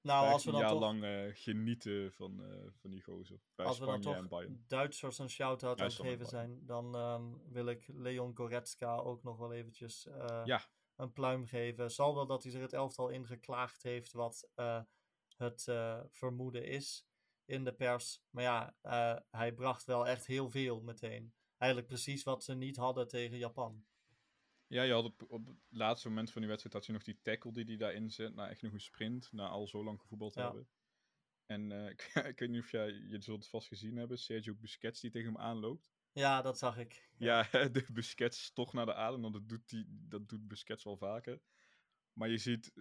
Nou, als we 15 dan jaar toch, lang eh, genieten van, van die gozer. Bij als we dan toch. Duitsers een shout-out aan geven zijn, dan ehm, wil ik Leon Goretzka ook nog wel eventjes Ja. een pluim geven. Zal wel dat hij zich het elftal ingeklaagd heeft wat het vermoeden is in de pers. Maar ja, eh, hij bracht wel echt heel veel meteen. Eigenlijk precies wat ze niet hadden tegen Japan. Ja, je had op, op het laatste moment van die wedstrijd had je nog die tackle die hij daarin zet. Na echt nog een sprint, na al zo lang gevoetbald te Ja. hebben. En eh, ik, ik weet niet of jij, je zult het vast gezien hebben, Sergio Busquets die tegen hem aanloopt. Ja, dat zag ik. Ja, de Busquets toch naar de adem, want dat doet, die, dat doet Busquets wel vaker. Maar je ziet,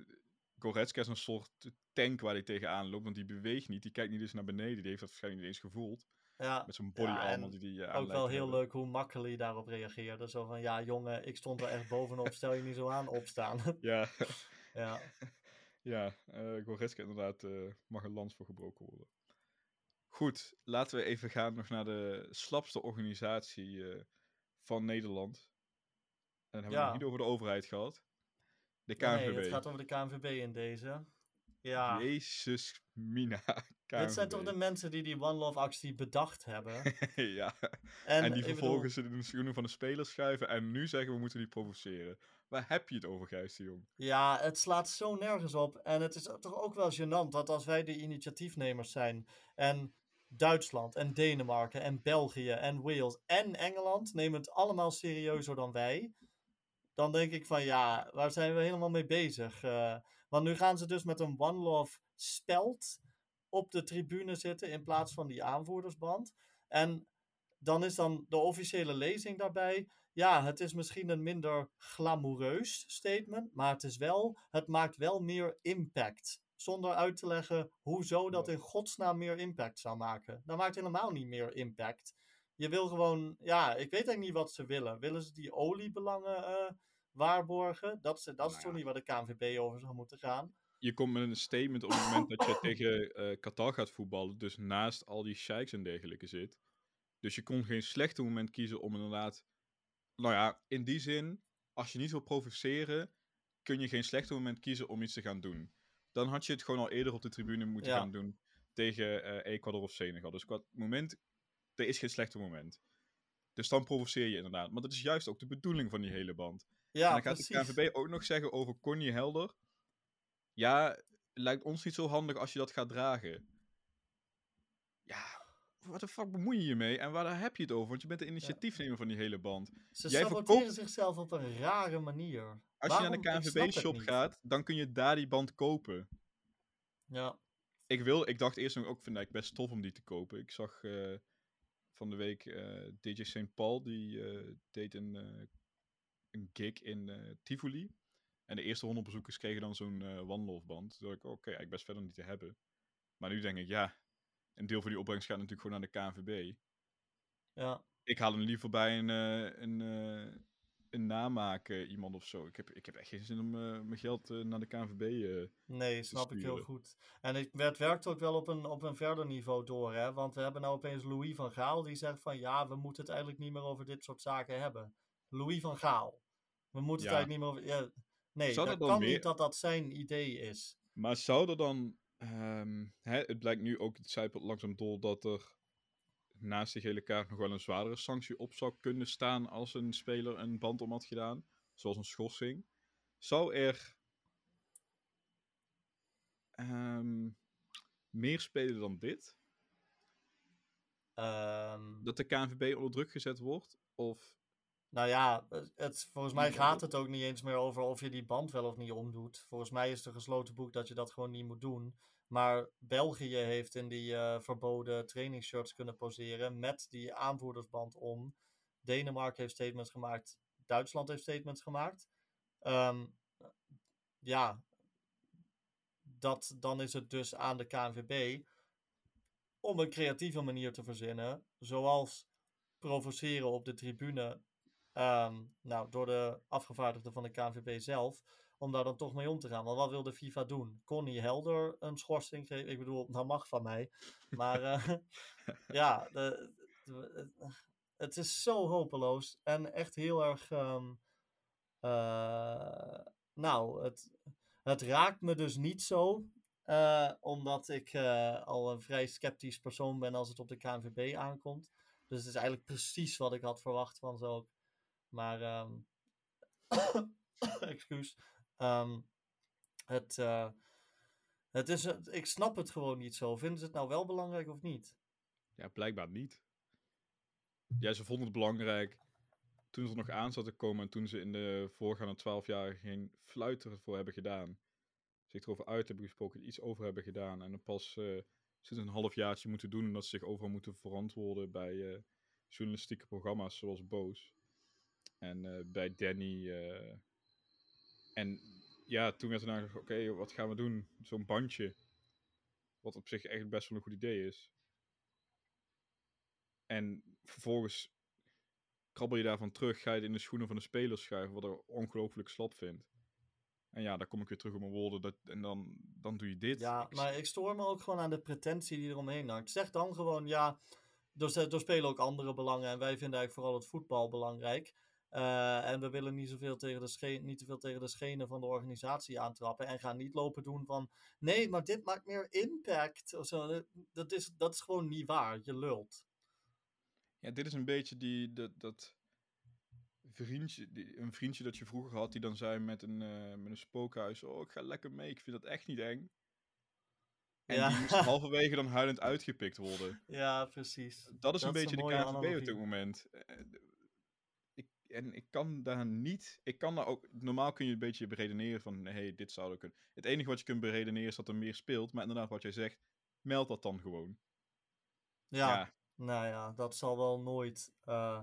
Goretzka is een soort tank waar hij tegenaan loopt, want die beweegt niet, die kijkt niet eens naar beneden, die heeft dat waarschijnlijk niet eens gevoeld. Ja, Met zo'n body Ja, die die ook wel heel leuk hoe makkelijk daarop reageerde. Zo van, ja jongen, ik stond er echt bovenop, stel je niet zo aan, opstaan. Ja, ja, ja eh Goretzka inderdaad eh, mag een lans voor gebroken worden. Goed, laten we even gaan nog naar de slapste organisatie eh, van Nederland. En dan hebben we het niet over de overheid gehad. De nee, KNVB. het gaat over de KNVB in deze. Ja, Jezus, Mina. dit zijn toch de mensen die die One Love actie bedacht hebben. ja, En, en die ik bedoel, vervolgens in de schoenen van de spelers schuiven en nu zeggen we moeten die provoceren. Waar heb je het over, Gijs de Jong? Ja, het slaat zo nergens op. En het is toch ook wel gênant dat als wij de initiatiefnemers zijn en Duitsland en Denemarken en België en Wales en Engeland nemen het allemaal serieuzer dan wij. Dan denk ik van ja, waar zijn we helemaal mee bezig? Eh, want nu gaan ze dus met een One Love speld op de tribune zitten in plaats van die aanvoerdersband. En dan is dan de officiële lezing daarbij. Ja, het is misschien een minder glamoureus statement, maar het is wel, het maakt wel meer impact. Zonder uit te leggen hoezo dat in godsnaam meer impact zou maken. Dat maakt helemaal niet meer impact. Je wil gewoon, ja, ik weet eigenlijk niet wat ze willen. Willen ze die oliebelangen eh, waarborgen? Dat is, dat is Nou toch ja. niet waar de KNVB over zou moeten gaan? Je komt met een statement op het moment dat je tegen eh, Qatar gaat voetballen, dus naast al die sheiks en dergelijke zit. Dus je kon geen slechte moment kiezen om inderdaad... Nou ja, in die zin, als je niet wil provoceren, kun je geen slechte moment kiezen om iets te gaan doen. Dan had je het gewoon al eerder op de tribune moeten Ja. gaan doen tegen eh, Ecuador of Senegal. Dus qua moment, er is geen slechte moment. Dus dan provoceer je inderdaad. Maar dat is juist ook de bedoeling van die hele band. Ja, en dan gaat precies. de KNVB ook nog zeggen over Connie Helder. Ja, lijkt ons niet zo handig als je dat gaat dragen. Ja, wat de fuck bemoei je je mee? En waar heb je het over? Want je bent de initiatiefnemer van die hele band. Ze Jij saboteren verkoopt- zichzelf op een rare manier. Als Waarom? je naar de KNVB-shop gaat, dan kun je daar die band kopen. Ja, Ik, wil, ik dacht eerst nog ook, vind ik best tof om die te kopen. Ik zag eh, van de week eh, DJ St. Paul, die eh, deed een, eh, een gig in Tivoli. En de eerste 100 bezoekers kregen dan zo'n eh wandelband. Toen dacht ik, oké, eigenlijk best verder niet te hebben. Maar nu denk ik, ja, een deel van die opbrengst gaat natuurlijk gewoon naar de KNVB. ja. Ik haal hem liever bij een, een, een namaak eh, iemand of zo. Ik heb, ik heb echt geen zin om eh, mijn geld eh, naar de KNVB eh Nee, snap ik heel goed. En het, het werkt ook wel op een, op een verder niveau door, hè. Want we hebben nou opeens Louis van Gaal die zegt van... Ja, we moeten het eigenlijk niet meer over dit soort zaken hebben. Louis van Gaal. We moeten Ja. het eigenlijk niet meer over... Ja, nee, Zou dat kan meer- niet dat dat zijn idee is. Maar zou er dan Ehm, hè, het blijkt nu ook, het zijpelt langzaam door, dat er naast die gele kaart nog wel een zwaardere sanctie op zou kunnen staan als een speler een band om had gedaan. Zoals een schorsing. Zou er ehm, meer spelen dan dit? Ehm, Dat de KNVB onder druk gezet wordt? Of Nou ja, het- volgens mij gaat het ook niet eens meer over of je die band wel of niet omdoet. Volgens mij is het een gesloten boek dat je dat gewoon niet moet doen. Maar België heeft in die eh, verboden trainingsshirts kunnen poseren met die aanvoerdersband om. Denemarken heeft statements gemaakt. Duitsland heeft statements gemaakt. Ehm, ja, dat, dan is het dus aan de KNVB om een creatieve manier te verzinnen. Zoals provoceren op de tribune Ehm, nou, door de afgevaardigden van de KNVB zelf, om daar dan toch mee om te gaan. Want wat wil de FIFA doen? Connie Helder een schorsing geven? Ik bedoel, dat mag van mij. Maar eh, ja, de, het- is zo hopeloos en echt heel erg. ehm, eh, nou, het, het raakt me dus niet zo. eh, omdat ik al een vrij sceptisch persoon ben als het op de KNVB aankomt. Dus het is eigenlijk precies wat ik had verwacht van ook. Maar, ehm excuus. Ehm, het, eh, het is, ik snap het gewoon niet zo. Vinden ze het nou wel belangrijk of niet? ja, blijkbaar niet. Ja, ze vonden het belangrijk toen ze er nog aan zat te komen en toen ze in de voorgaande twaalf jaar geen fluiter voor hebben gedaan. Zich erover uit hebben gesproken, iets over hebben gedaan. En dan pas eh sinds een halfjaartje moeten doen omdat ze zich overal moeten verantwoorden bij eh, journalistieke programma's zoals Boos. En bij Danny. En ja, toen werd er gezegd, oké, wat gaan we doen? Zo'n bandje. Wat op zich echt best wel een goed idee is. En vervolgens krabbel je daarvan terug, ga je het in de schoenen van de spelers schuiven, wat ik ongelooflijk slap vind. En ja, dan kom ik weer terug op mijn woorden dat, en dan, dan doe je dit. Ja, Ik- maar ik stoor me ook gewoon aan de pretentie die eromheen hangt. Zeg dan gewoon, ja, er, er spelen ook andere belangen en wij vinden eigenlijk vooral het voetbal belangrijk. Eh, en we willen niet zoveel tegen de niet te veel tegen de schenen van de organisatie aantrappen. En gaan niet lopen doen van, nee, maar dit maakt meer impact. Of zo. Dat- is, dat is gewoon niet waar. Je lult. Ja, dit is een beetje die, dat, dat vriendje, die, een vriendje dat je vroeger had, die dan zei met een, eh, met een spookhuis, oh, ik ga lekker mee, ik vind dat echt niet eng. En Ja. die moest halverwege dan huilend uitgepikt worden. Ja, precies. Dat is een is beetje een de KNVB op dit moment. En ik kan daar niet... Ik kan daar ook... Normaal kun je een beetje beredeneren van... Hey, dit zou er kunnen... Het enige wat je kunt beredeneren is dat er meer speelt. Maar inderdaad, wat jij zegt... Meld dat dan gewoon. Ja, nou ja, dat zal wel nooit eh,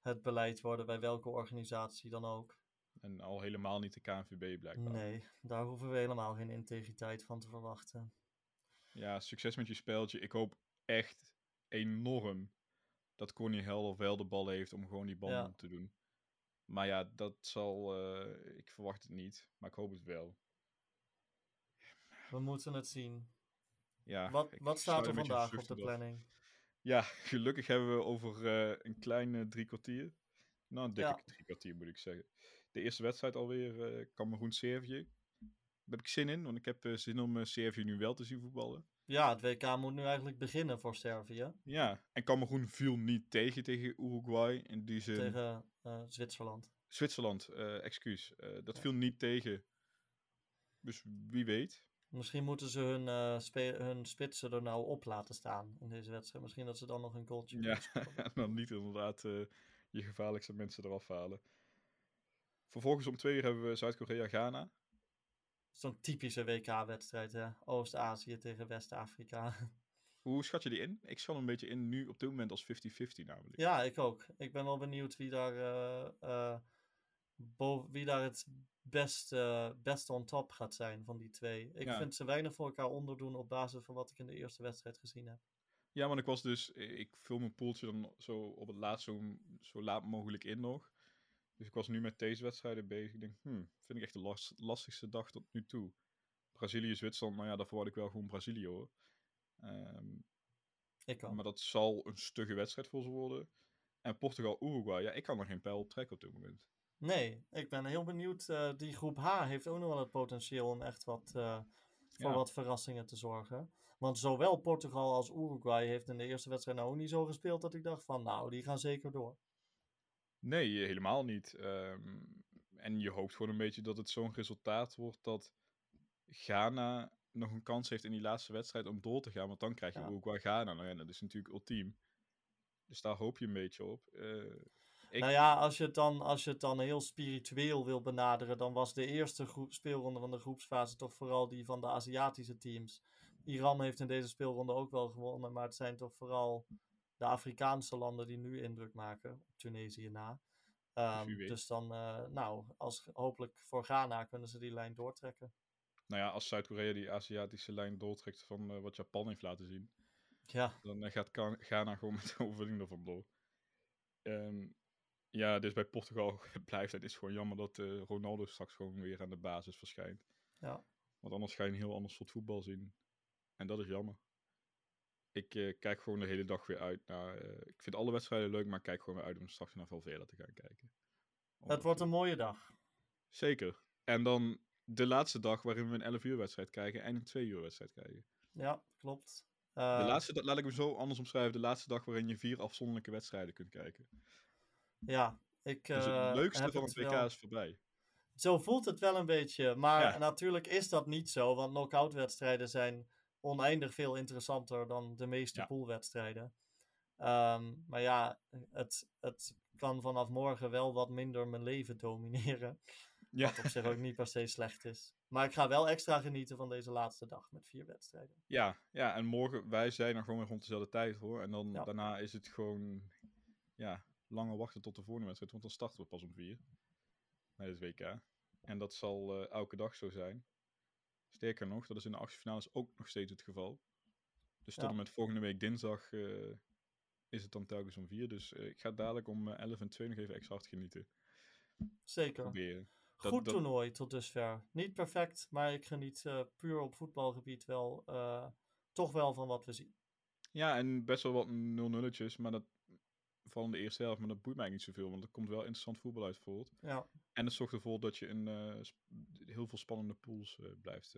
het beleid worden bij welke organisatie dan ook. En al helemaal niet de KNVB blijkbaar. Nee, daar hoeven we helemaal geen integriteit van te verwachten. Ja, succes met je spelletje. Ik hoop echt enorm dat Connie Helder wel de bal heeft om gewoon die banden Ja. te doen. Maar ja, dat zal... eh, ik verwacht het niet. Maar ik hoop het wel. We moeten het zien. Ja, Wat, wat staat er vandaag op de planning? Ja, gelukkig hebben we over eh, een kleine drie kwartier. Nou, een dikke Ja. drie kwartier moet ik zeggen. De eerste wedstrijd alweer, eh Cameroen-Servië. Daar heb ik zin in, want ik heb eh, zin om eh, Servië nu wel te zien voetballen. Ja, het WK moet nu eigenlijk beginnen voor Servië Ja, en Cameroen viel niet tegen tegen Uruguay. In die zin. tegen eh, Zwitserland. Zwitserland, eh, excuus. Eh, dat Ja. viel niet tegen. Dus wie weet. Misschien moeten ze hun, eh, spe- hun spitsen er nou op laten staan in deze wedstrijd. Misschien dat ze dan nog een goaltje Ja, en dan niet inderdaad eh, je gevaarlijkste mensen eraf halen. Vervolgens om twee uur hebben we Zuid-Korea-Ghana. Zo'n typische WK-wedstrijd, hè? Oost-Azië tegen West-Afrika. Hoe schat je die in? Ik schat hem een beetje in nu op dit moment als 50-50 namelijk. Ja, ik ook. Ik ben wel benieuwd wie daar, bo- wie daar het best, eh, best on top gaat zijn van die twee. Ik Ja. vind ze weinig voor elkaar onderdoen op basis van wat ik in de eerste wedstrijd gezien heb. Ja, want ik was dus, ik vul mijn poeltje dan zo op het laatst zo, zo laat mogelijk in nog. Dus ik was nu met deze wedstrijden bezig. Ik denk, hmm, vind ik echt de las- lastigste dag tot nu toe. Brazilië, Zwitserland, nou ja, daar verwacht ik wel gewoon Brazilië hoor. Ehm, Ik ook. maar dat zal een stugge wedstrijd voor ze worden. En Portugal, Uruguay, ja, ik kan er geen pijl op trekken op dit moment. Nee, ik ben heel benieuwd. eh, die groep H heeft ook nog wel het potentieel om echt wat, eh, voor Ja. wat verrassingen te zorgen. Want zowel Portugal als Uruguay heeft in de eerste wedstrijd nou ook niet zo gespeeld dat ik dacht van nou, die gaan zeker door. Nee, helemaal niet. Ehm, en je hoopt gewoon een beetje dat het zo'n resultaat wordt dat Ghana nog een kans heeft in die laatste wedstrijd om door te gaan. Want dan krijg je Ja. Uruguay-Ghana. Nou ja, dat is natuurlijk ultiem. Dus daar hoop je een beetje op. Ik- Nou ja, als je, het dan, als je het dan heel spiritueel wil benaderen, dan was de eerste groep, speelronde van de groepsfase toch vooral die van de Aziatische teams. Iran heeft in deze speelronde ook wel gewonnen, maar het zijn toch vooral de Afrikaanse landen die nu indruk maken, op Tunesië na. Ehm, dus dan, eh, nou, als, hopelijk voor Ghana kunnen ze die lijn doortrekken. Nou ja, als Zuid-Korea die Aziatische lijn doortrekt van eh, wat Japan heeft laten zien, Ja, dan eh, gaat Ghana gewoon met de overwinning ervan door. Ehm, ja, dus bij Portugal blijft het is gewoon jammer dat eh, Ronaldo straks gewoon weer aan de basis verschijnt. ja. Want anders ga je een heel ander soort voetbal zien. En dat is jammer. Ik kijk gewoon de hele dag weer uit naar... ik vind alle wedstrijden leuk, maar ik kijk gewoon weer uit om straks naar Valverde te gaan kijken. Het wordt een mooie dag. Zeker. En dan de laatste dag waarin we een 11 uur wedstrijd kijken en een 2 uur wedstrijd kijken. Ja, klopt. De Eh, laatste, da- laat ik hem zo anders omschrijven. De laatste dag waarin je vier afzonderlijke wedstrijden kunt kijken. ja, ik Dus eh, het leukste heb van het WK wel- is voorbij. Zo voelt het wel een beetje. Maar Ja. natuurlijk is dat niet zo. Want knock-out wedstrijden zijn oneindig veel interessanter dan de meeste Ja. poolwedstrijden. Ehm, maar ja, het, het kan vanaf morgen wel wat minder mijn leven domineren. Ja, Wat op zich ook niet per se slecht is. Maar ik ga wel extra genieten van deze laatste dag met vier wedstrijden. ja, ja, en morgen, wij zijn er gewoon weer rond dezelfde tijd hoor. En dan Ja. daarna is het gewoon, ja, langer wachten tot de volgende wedstrijd. Want dan starten we pas om vier. Bij het WK. En dat zal eh, elke dag zo zijn. Sterker nog, dat is in de achtste finales ook nog steeds het geval. Dus tot Ja. en met volgende week dinsdag eh, is het dan telkens om vier. Dus eh, ik ga dadelijk om eh, 11 en 2 nog even extra hard genieten. Zeker. Proberen. Dat- Goed dat- toernooi tot dusver. Niet perfect, maar ik geniet eh, puur op voetbalgebied wel eh, toch wel van wat we zien. Ja, en best wel wat 0-nulletjes, maar dat vooral in de eerste helft, maar dat boeit mij niet zoveel, want er komt wel interessant voetbal uit voort. Ja, En het zorgt ervoor dat je een, eh, heel veel spannende pools blijft,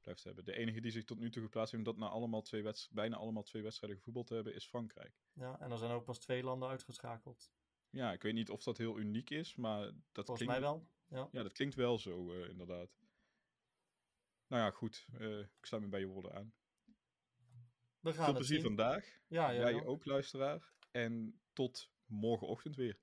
blijft hebben. De enige die zich tot nu toe geplaatst heeft om dat na allemaal twee bijna allemaal twee wedstrijden gevoetbald te hebben, is Frankrijk. ja, en er zijn ook pas twee landen uitgeschakeld. Ja, ik weet niet of dat heel uniek is, maar dat, Volgens klinkt, mij wel. Ja. Ja, dat klinkt wel zo, eh, inderdaad. Nou ja, goed. eh, ik sluit me bij je woorden aan. We gaan Veel plezier zien. vandaag. Ja, ja, Jij ook, luisteraar. En tot morgenochtend weer.